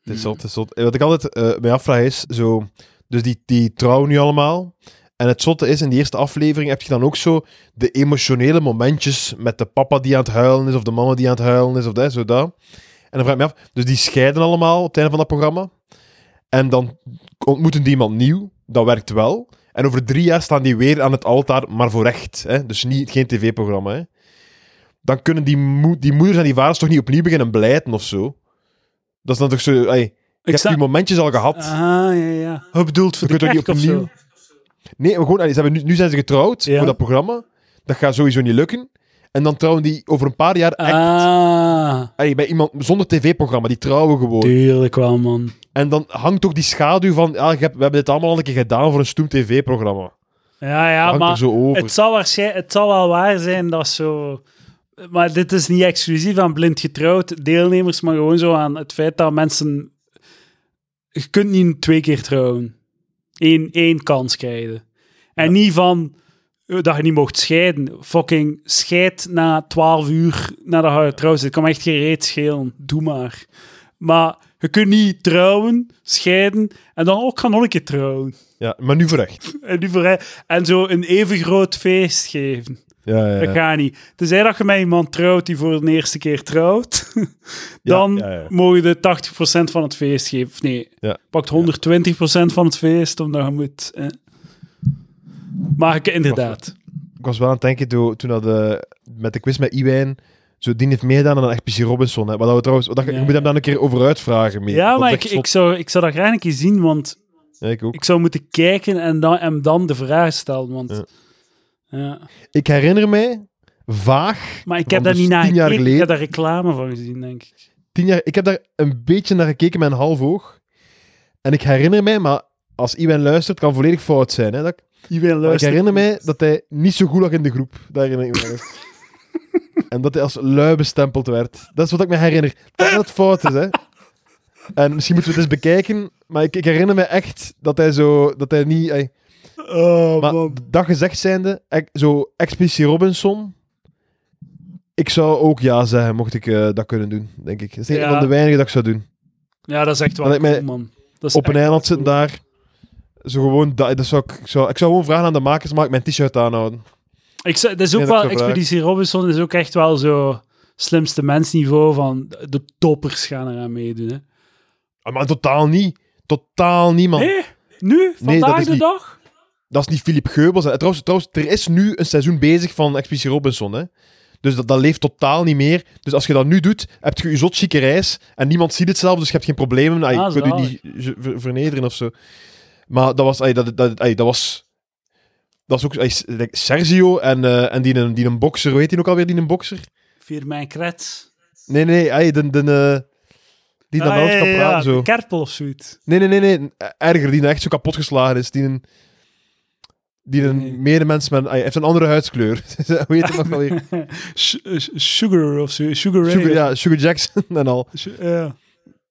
Het is zot, het is zot. Wat ik altijd mij afvraag is, zo, dus die, die trouwen nu allemaal. En het zotte is, in die eerste aflevering heb je dan ook zo de emotionele momentjes met de papa die aan het huilen is, of de mama die aan het huilen is, of dat, zo dat. En dan vraag ik me af, dus die scheiden allemaal op het einde van dat programma. En dan ontmoeten die iemand nieuw, dat werkt wel. En over drie jaar staan die weer aan het altaar, maar voor echt. Hè? Dus niet, geen tv-programma. Hè? Dan kunnen die, die moeders en die vaders toch niet opnieuw beginnen blijten of zo? Dat is dan toch zo... Ey, hebt sta- die momentjes al gehad. Ah, ja, ja. Je bedoelt voor Je de kerk niet of opnieuw- zo? Nee, maar gewoon, allee, ze hebben nu, nu zijn ze getrouwd Ja. voor dat programma. Dat gaat sowieso niet lukken. En dan trouwen die over een paar jaar echt Ah, allee, bij iemand zonder tv-programma. Die trouwen gewoon. tuurlijk wel, man. En dan hangt toch die schaduw van... Ja, we hebben dit allemaal al een keer gedaan voor een stoem tv-programma. Ja, ja, hangt er maar zo over. het zal, waarschijnlijk, het zal wel waar zijn dat zo... Maar dit is niet exclusief aan blind getrouwd deelnemers, maar gewoon zo aan het feit dat mensen... Je kunt niet twee keer trouwen. Eén, één kans krijgen. En niet van eh, dat je niet mocht scheiden. Fucking scheid na 12 uur nadat je zit. Het kan me echt geen reet schelen. Doe maar. Maar je kunt niet trouwen, scheiden en dan ook gaan nog een keer trouwen. Ja, maar nu voor echt. En, die voor, en zo een even groot feest geven. Ja, ja, Dat ja. gaat niet. Tenzij dat je met iemand trouwt die voor de eerste keer trouwt, dan mogen je 80% van het feest geven. Of nee, pakt 120% van het feest, omdat je moet... Eh. Maar ik, inderdaad. Ik was wel aan het denken toen, toen dat, eh, met de quiz met Iwijn... Zo, die heeft meegedaan aan Expeditie Robinson. Hè. Wat dat we trouwens, wat dat. Je moet hem dan een keer over uitvragen. Mee. Ja, Dat maar ik, echt ik, zou, ik zou dat graag een keer zien, want Ja, ik ook. ik zou moeten kijken en dan, hem dan de vraag stellen. Want, Ja. Ik herinner mij vaag... Maar ik heb daar dus niet naar gekeken. Ik heb daar reclame van gezien, denk ik. tien jaar, ik heb daar een beetje naar gekeken met een half oog. En ik herinner mij, maar als Iwan luistert, kan volledig fout zijn. Hè, dat ik, ik herinner mij dat hij niet zo goed lag in de groep. Dat herinner ik me. en dat hij als lui bestempeld werd. Dat is wat ik me herinner. Dat het fout is, hè. En misschien moeten we het eens bekijken, maar ik, ik herinner me echt dat hij zo... Dat hij niet... Oh, maar man. dat gezegd zijnde, zo Expeditie Robinson... Ik zou ook ja zeggen, mocht ik eh, dat kunnen doen, denk ik. Dat is een Ja. van de weinigen dat ik zou doen. Ja, dat is echt wel cool, man. Dat is op een eiland zitten cool. daar. Zo gewoon, dat, dat zou ik, ik, zou, ik zou gewoon vragen aan de makers, mag ik mijn t-shirt aanhouden? Ik zou, dat is ook wel, vragen. Expeditie Robinson is ook echt wel zo slimste mensniveau van de toppers gaan eraan meedoen. Hè. Ah, maar totaal niet. Totaal niemand. Nee, nu? Vandaag de niet- dag? Dat is niet Philip Geubels. Trouwens, trouwens, er is nu een seizoen bezig van Expeditie Robinson. Hè. Dus dat, dat leeft totaal niet meer. Dus als je dat nu doet, heb je je zot chique reis en niemand ziet het zelf, dus je hebt geen problemen. Ah, je kunt je niet ver- vernederen of zo. Maar dat was... ay, dat, dat, ay, dat was... Dat was ook ay, Sergio en, eh, en die, een, die een bokser, hoe heet die ook alweer, die een bokser? Vier mijn krets. Nee, nee, ay, de, de, eh, die dan Ah, ja, ja, praten. ja, zo. Kerpel of zoiets. Nee, nee, nee, nee. Erger, die echt zo kapot geslagen is. Die een, die een Nee. medemens met... Hij heeft een andere huidskleur. Hoe heet hem nog wel weer? Sh- eh, Sugar of. Sugar Ray. Sugar, ja, Sugar Jackson en al. Ja,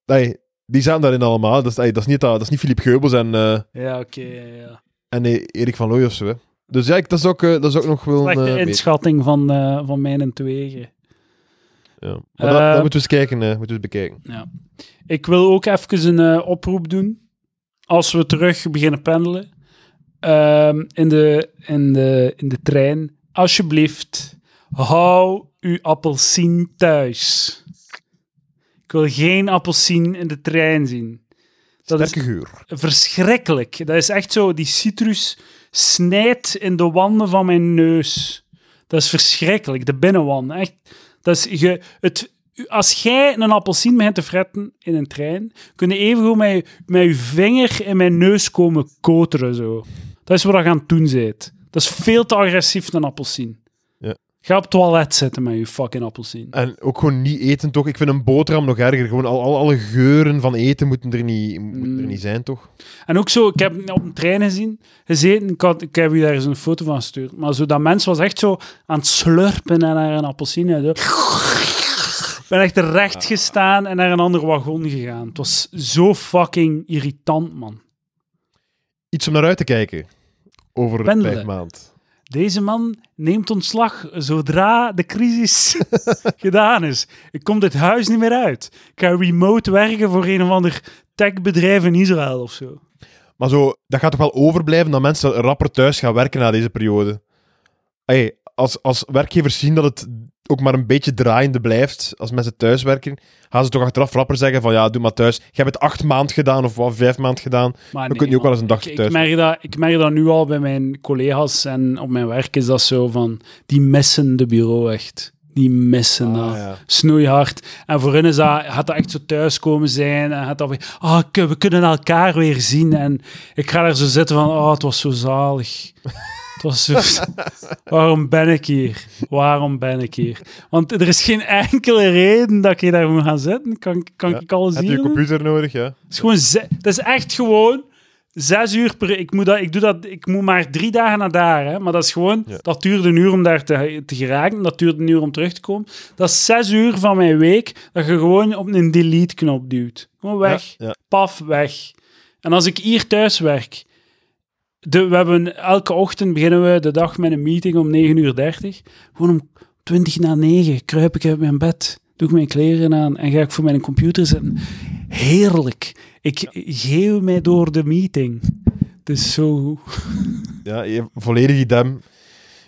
Nee, die zaten daarin allemaal. Dat is, ey, dat is niet, dat, dat is niet Philippe Geubels en, eh, ja oké. ja, ja. en eh, Erik van Looy of zo. Hè. Dus ja, ik, dat, is ook, eh, dat is ook nog wel... een, eh, weet- inschatting van, eh, van mijn twegen. ja. Maar dat, Eh, dat moeten we eens kijken. eh, moeten we eens bekijken. Ja. Ik wil ook even een eh, oproep doen. Als we terug beginnen pendelen ehm, in, de, in, de, in de trein, alsjeblieft, hou uw appelsien thuis. Ik wil geen appelsien in de trein zien. Dat is geur. verschrikkelijk. Dat is echt zo, die citrus snijdt in de wanden van mijn neus. Dat is verschrikkelijk, de binnenwanden. Echt, dat is, je, het, als jij een appelsien begint te fretten in een trein, kun je even met, met je vinger in mijn neus komen koteren. Zo. Dat is wat je aan het doen bent. Dat is veel te agressief, een appelsien. Ja. Ga op het toilet zitten met je fucking appelsien. En ook gewoon niet eten, toch? Ik vind een boterham nog erger. Gewoon al, al, alle geuren van eten moeten er niet, moeten er Mm. niet zijn, toch? En ook zo, ik heb op een trein gezien, gezeten, ik, had, ik heb je daar eens een foto van gestuurd, maar zo, dat mens was echt zo aan het slurpen en naar een appelsine. Zo. Ik ben echt recht gestaan en naar een ander wagon gegaan. Het was zo fucking irritant, man. Iets om naar uit te kijken. Over Pendelen. vijf maand. Deze man neemt ontslag zodra de crisis gedaan is. Ik kom dit huis niet meer uit. Ik ga remote werken voor een of ander techbedrijf in Israël of zo. Maar zo, dat gaat toch wel overblijven dat mensen rapper thuis gaan werken na deze periode. Hey, als, als werkgevers zien dat het ook maar een beetje draaiende blijft, als mensen thuis werken, gaan ze toch achteraf rapper zeggen van ja, doe maar thuis. Je hebt het acht maand gedaan of wat, vijf maand gedaan. Maar Dan kun je ook wel eens een ik, thuis. Ik merk, dat, ik merk dat nu al bij mijn collega's en op mijn werk is dat zo van, die missen de bureau echt. Die missen dat. Ah, ja. Snoeihard. En voor hen is dat, gaat dat echt zo thuiskomen zijn. En gaat dat weer, ah, k- we kunnen elkaar weer zien. En ik ga daar zo zitten van, oh, het was zo zalig. Het was zo... Waarom ben ik hier? Waarom ben ik hier? Want er is geen enkele reden dat ik hier daar moet gaan zitten. Kan, kan Ja. ik alles Heb zien? je een computer nodig, ja? Het is gewoon het is echt gewoon zes uur per... Ik moet, dat, ik, doe dat, ik moet maar drie dagen naar daar, hè. Maar dat is gewoon... Ja. Dat duurde een uur om daar te, te geraken. Dat duurde een uur om terug te komen. Dat is zes uur van mijn week dat je gewoon op een delete-knop duwt. Gewoon weg. Ja. Paf, weg. En als ik hier thuis werk... De, we hebben elke ochtend beginnen we de dag met een meeting om 9.30 uur. Gewoon om 20 na 9 kruip ik uit mijn bed, doe ik mijn kleren aan en ga ik voor mijn computer zitten. Heerlijk. Ik geeuw mij door de meeting. Het is zo... Ja, volledig idem.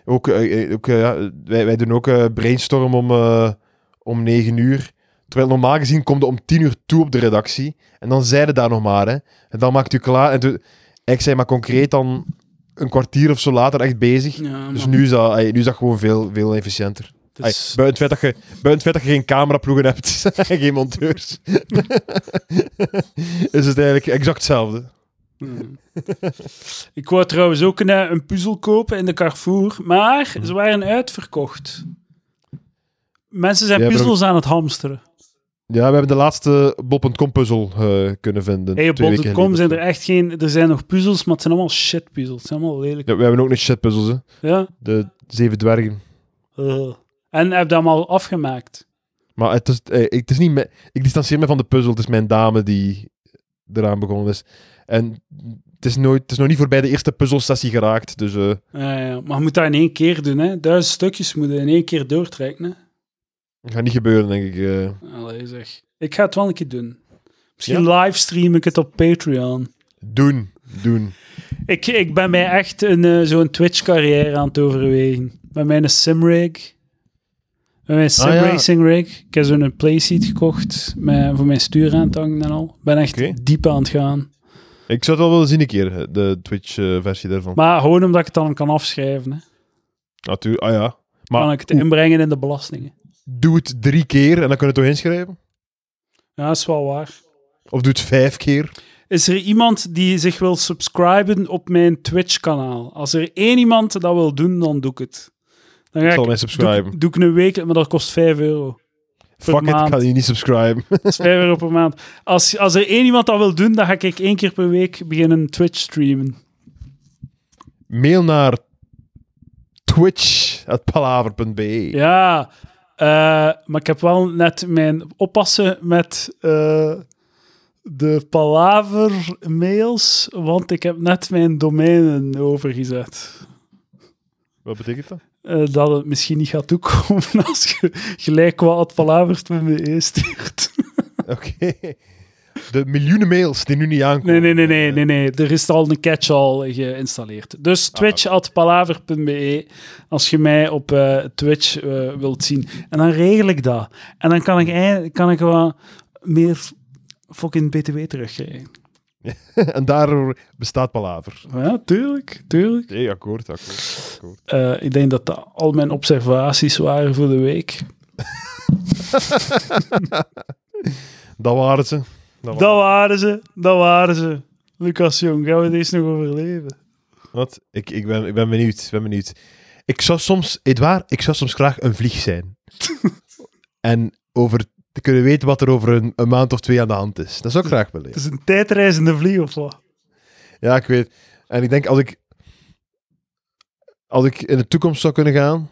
Ook, eh, eh, ook, eh, ja, wij, wij doen ook brainstorm om, eh, om 9 uur. Terwijl normaal gezien komt om 10 uur toe op de redactie. En dan zeiden daar nog maar. Hè. En dan maakt u klaar. En toen, ik zei maar concreet dan een kwartier of zo later echt bezig. Ja, Dus nu is, dat, ey, nu is dat gewoon veel, veel efficiënter. Ey, is- buiten, het feit dat je, buiten het feit dat je geen cameraploegen hebt en geen monteurs, is het eigenlijk exact hetzelfde. Hmm. ik wou trouwens ook een, eh, een puzzel kopen in de Carrefour, maar ze waren uitverkocht. Mensen zijn Ja, puzzels aan het hamsteren. Ja, we hebben de laatste Bob.com puzzel eh, kunnen vinden. Hey, geleden zijn er echt geen... Er zijn nog puzzels, maar het zijn allemaal shit puzzels. Het zijn allemaal lelijk. Ja, we hebben ook nog shitpuzzels, hè. Ja. De zeven dwergen. Uh. En heb je dat allemaal afgemaakt? Maar het is, eh, ik, het is niet me- ik distancieer me van de puzzel. Het is mijn dame die eraan begonnen is. En het is, nooit, het is nog niet voorbij de eerste puzzelsessie geraakt. Dus Ja, ja. Maar je moet dat in één keer doen, hè. Duizend stukjes moeten in één keer doortrekken, hè. Dat gaat niet gebeuren, denk ik. eh. Allee, zeg. Ik ga het wel een keer doen. Misschien livestream ik het op Patreon. doen, doen. Ik, ik ben mij echt een, eh, zo'n Twitch-carrière aan het overwegen. Bij mijn simrig. Bij mijn Ah, ja. simracing rig. Ik heb zo'n playseat gekocht met, voor mijn stuur aan te hangen en al. Ben echt diep aan het gaan. Ik zou het wel willen zien een keer, de Twitch-versie daarvan. Maar gewoon omdat ik het dan kan afschrijven. Hè. Natuurlijk, ah ja. Maar kan ik het hoe- inbrengen in de belastingen. Doe het drie keer en dan kun je het toch inschrijven? Ja, dat is wel waar. Of doe het vijf keer? Is er iemand die zich wil subscriben op mijn Twitch-kanaal? Als er één iemand dat wil doen, dan doe ik het. Dan ga Ik zal mij doe, subscriben. ik- doe ik een week, maar dat kost 5 euro. per Fuck it, ik ga je niet subscriben. Dat is 5 euro per maand. Als, als er één iemand dat wil doen, dan ga ik één keer per week beginnen Twitch streamen. Mail naar twitch.palaver.be. Ja, eh, maar ik heb wel net mijn oppassen met eh, de Palaver-mails, want ik heb net mijn domeinen overgezet. Wat betekent dat? Eh, dat het misschien niet gaat toekomen als je gelijk wat palavers.be stuurt. Oké. De miljoenen mails die nu niet aankomen. Nee, nee, nee, nee, nee, nee. Er is al een catch-all geïnstalleerd. Dus twitch.palaver.be als je mij op eh, Twitch eh, wilt zien. En dan regel ik dat. En dan kan ik, kan ik wat meer fucking btw terugkrijgen. en daardoor bestaat Palaver. Ja, tuurlijk, tuurlijk. Nee, akkoord, akkoord. akkoord. Eh, ik denk dat dat al mijn observaties waren voor de week. Dat waren ze. Dat Dat waren ze, dat waren ze. Lucas Jong, gaan we deze nog overleven? Wat? Ik, ik, ben, ik ben benieuwd. Ik ben benieuwd. Ik zou soms, Edouard, ik zou soms graag een vlieg zijn. en over te kunnen weten wat er over een, een maand of twee aan de hand is. Dat zou ik graag willen. Het is een tijdreizende vlieg of wat? Ja, ik weet. En ik denk als ik, als ik in de toekomst zou kunnen gaan,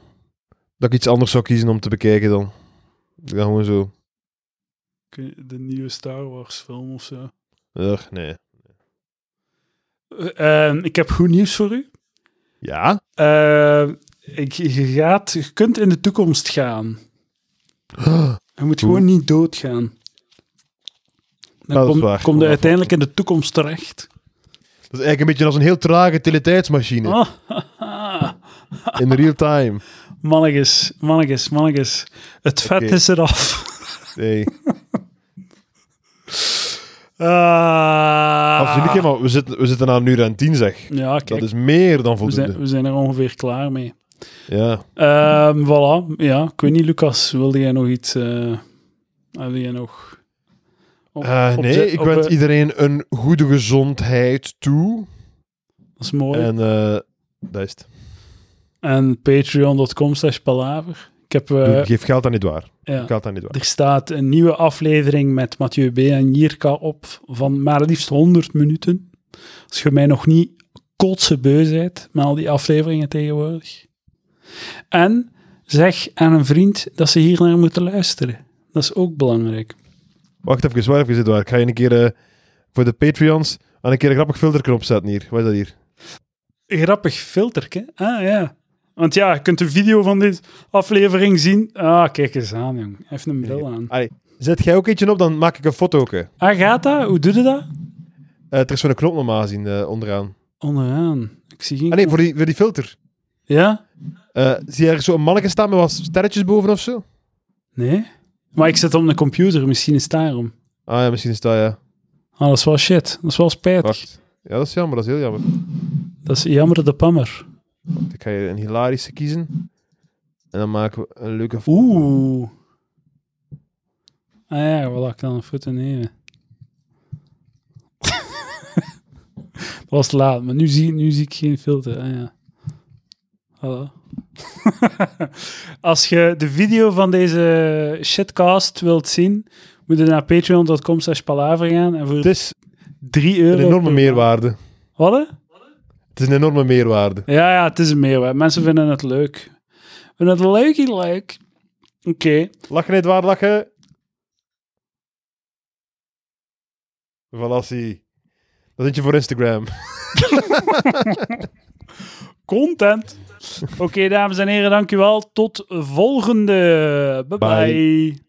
dat ik iets anders zou kiezen om te bekijken dan. Dan gewoon zo. De nieuwe Star Wars film of zo. Ugh, nee. Eh, ik heb goed nieuws voor u. Ja? Eh, ik, je, gaat, je kunt in de toekomst gaan. Je moet Hoe? gewoon niet doodgaan. Dan dat is kom, waar. kom je Kom uiteindelijk in de toekomst terecht. Dat is eigenlijk een beetje als een heel trage teletijdsmachine. Oh, In real time. mannetjes, mannetjes, mannetjes. Het vet Oké. is eraf. Nee. Maar we zitten, we zitten aan een uur en tien, zeg. Ja, kijk, Dat is meer dan we, voldoende. zijn, we zijn er ongeveer klaar mee. Ja. Ehm voilà, ja, ik weet niet, Lucas, wilde jij nog iets... eh wilde jij nog... op- Eh, nee, de- ik op, wens eh, iedereen een goede gezondheid toe. Dat is mooi. En dat is het. En patreon.com slash palaver. Ik heb... eh, Geef geld aan waar. ja. Geld aan waar. Er staat een nieuwe aflevering met Mathieu B. en Jirka op van maar liefst 100 minuten. Als je mij nog niet kotse beu bent met al die afleveringen tegenwoordig. En zeg aan een vriend dat ze hier naar moeten luisteren. Dat is ook belangrijk. Wacht even, wacht even, Edouard. Ik ga je een keer eh, voor de Patreons aan een keer een grappig filterknop zetten hier. Wat is dat hier? Een grappig filterke. Ah ja. Want ja, je kunt de video van deze aflevering zien. Ah, kijk eens aan, jong. Heeft een bril aan. Allee, zet jij ook eentje op, dan maak ik een foto. ook, hè. Ah, gaat dat? Hoe doe je dat? Eh, er is zo'n knop normaal zien eh, onderaan. Onderaan. Ik zie geen... Ah nee, voor die, voor die filter. Ja? Eh, zie je er zo'n mannetje staan met wat sterretjes boven of zo? Nee? Maar ik zit op een computer, misschien is het daarom. Ah ja, misschien is dat ja. Ah, dat is wel shit. Dat is wel spijtig. Wacht. Ja, dat is jammer, dat is heel jammer. Dat is jammer de pammer. Ik ga je een hilarische kiezen. En dan maken we een leuke. Oeh. Ah ja, wel ik dan een foto nemen. dat was laat, maar nu zie, nu zie ik geen filter. Ah ja. Hallo. Als je de video van deze shitcast wilt zien, moet je naar patreon.com slash palaver gaan en voor Het is 3 euro... een enorme meerwaarde. Wat? Het is een enorme meerwaarde. Ja, ja, het is een meerwaarde. Mensen vinden het leuk. Vinden het leuk, leuk. Oké. Lachen, Edouard, lachen. Zie. Dat zit je voor Instagram. Content. Oké, dames en heren, dankjewel. Tot volgende. Bye bye. Bye.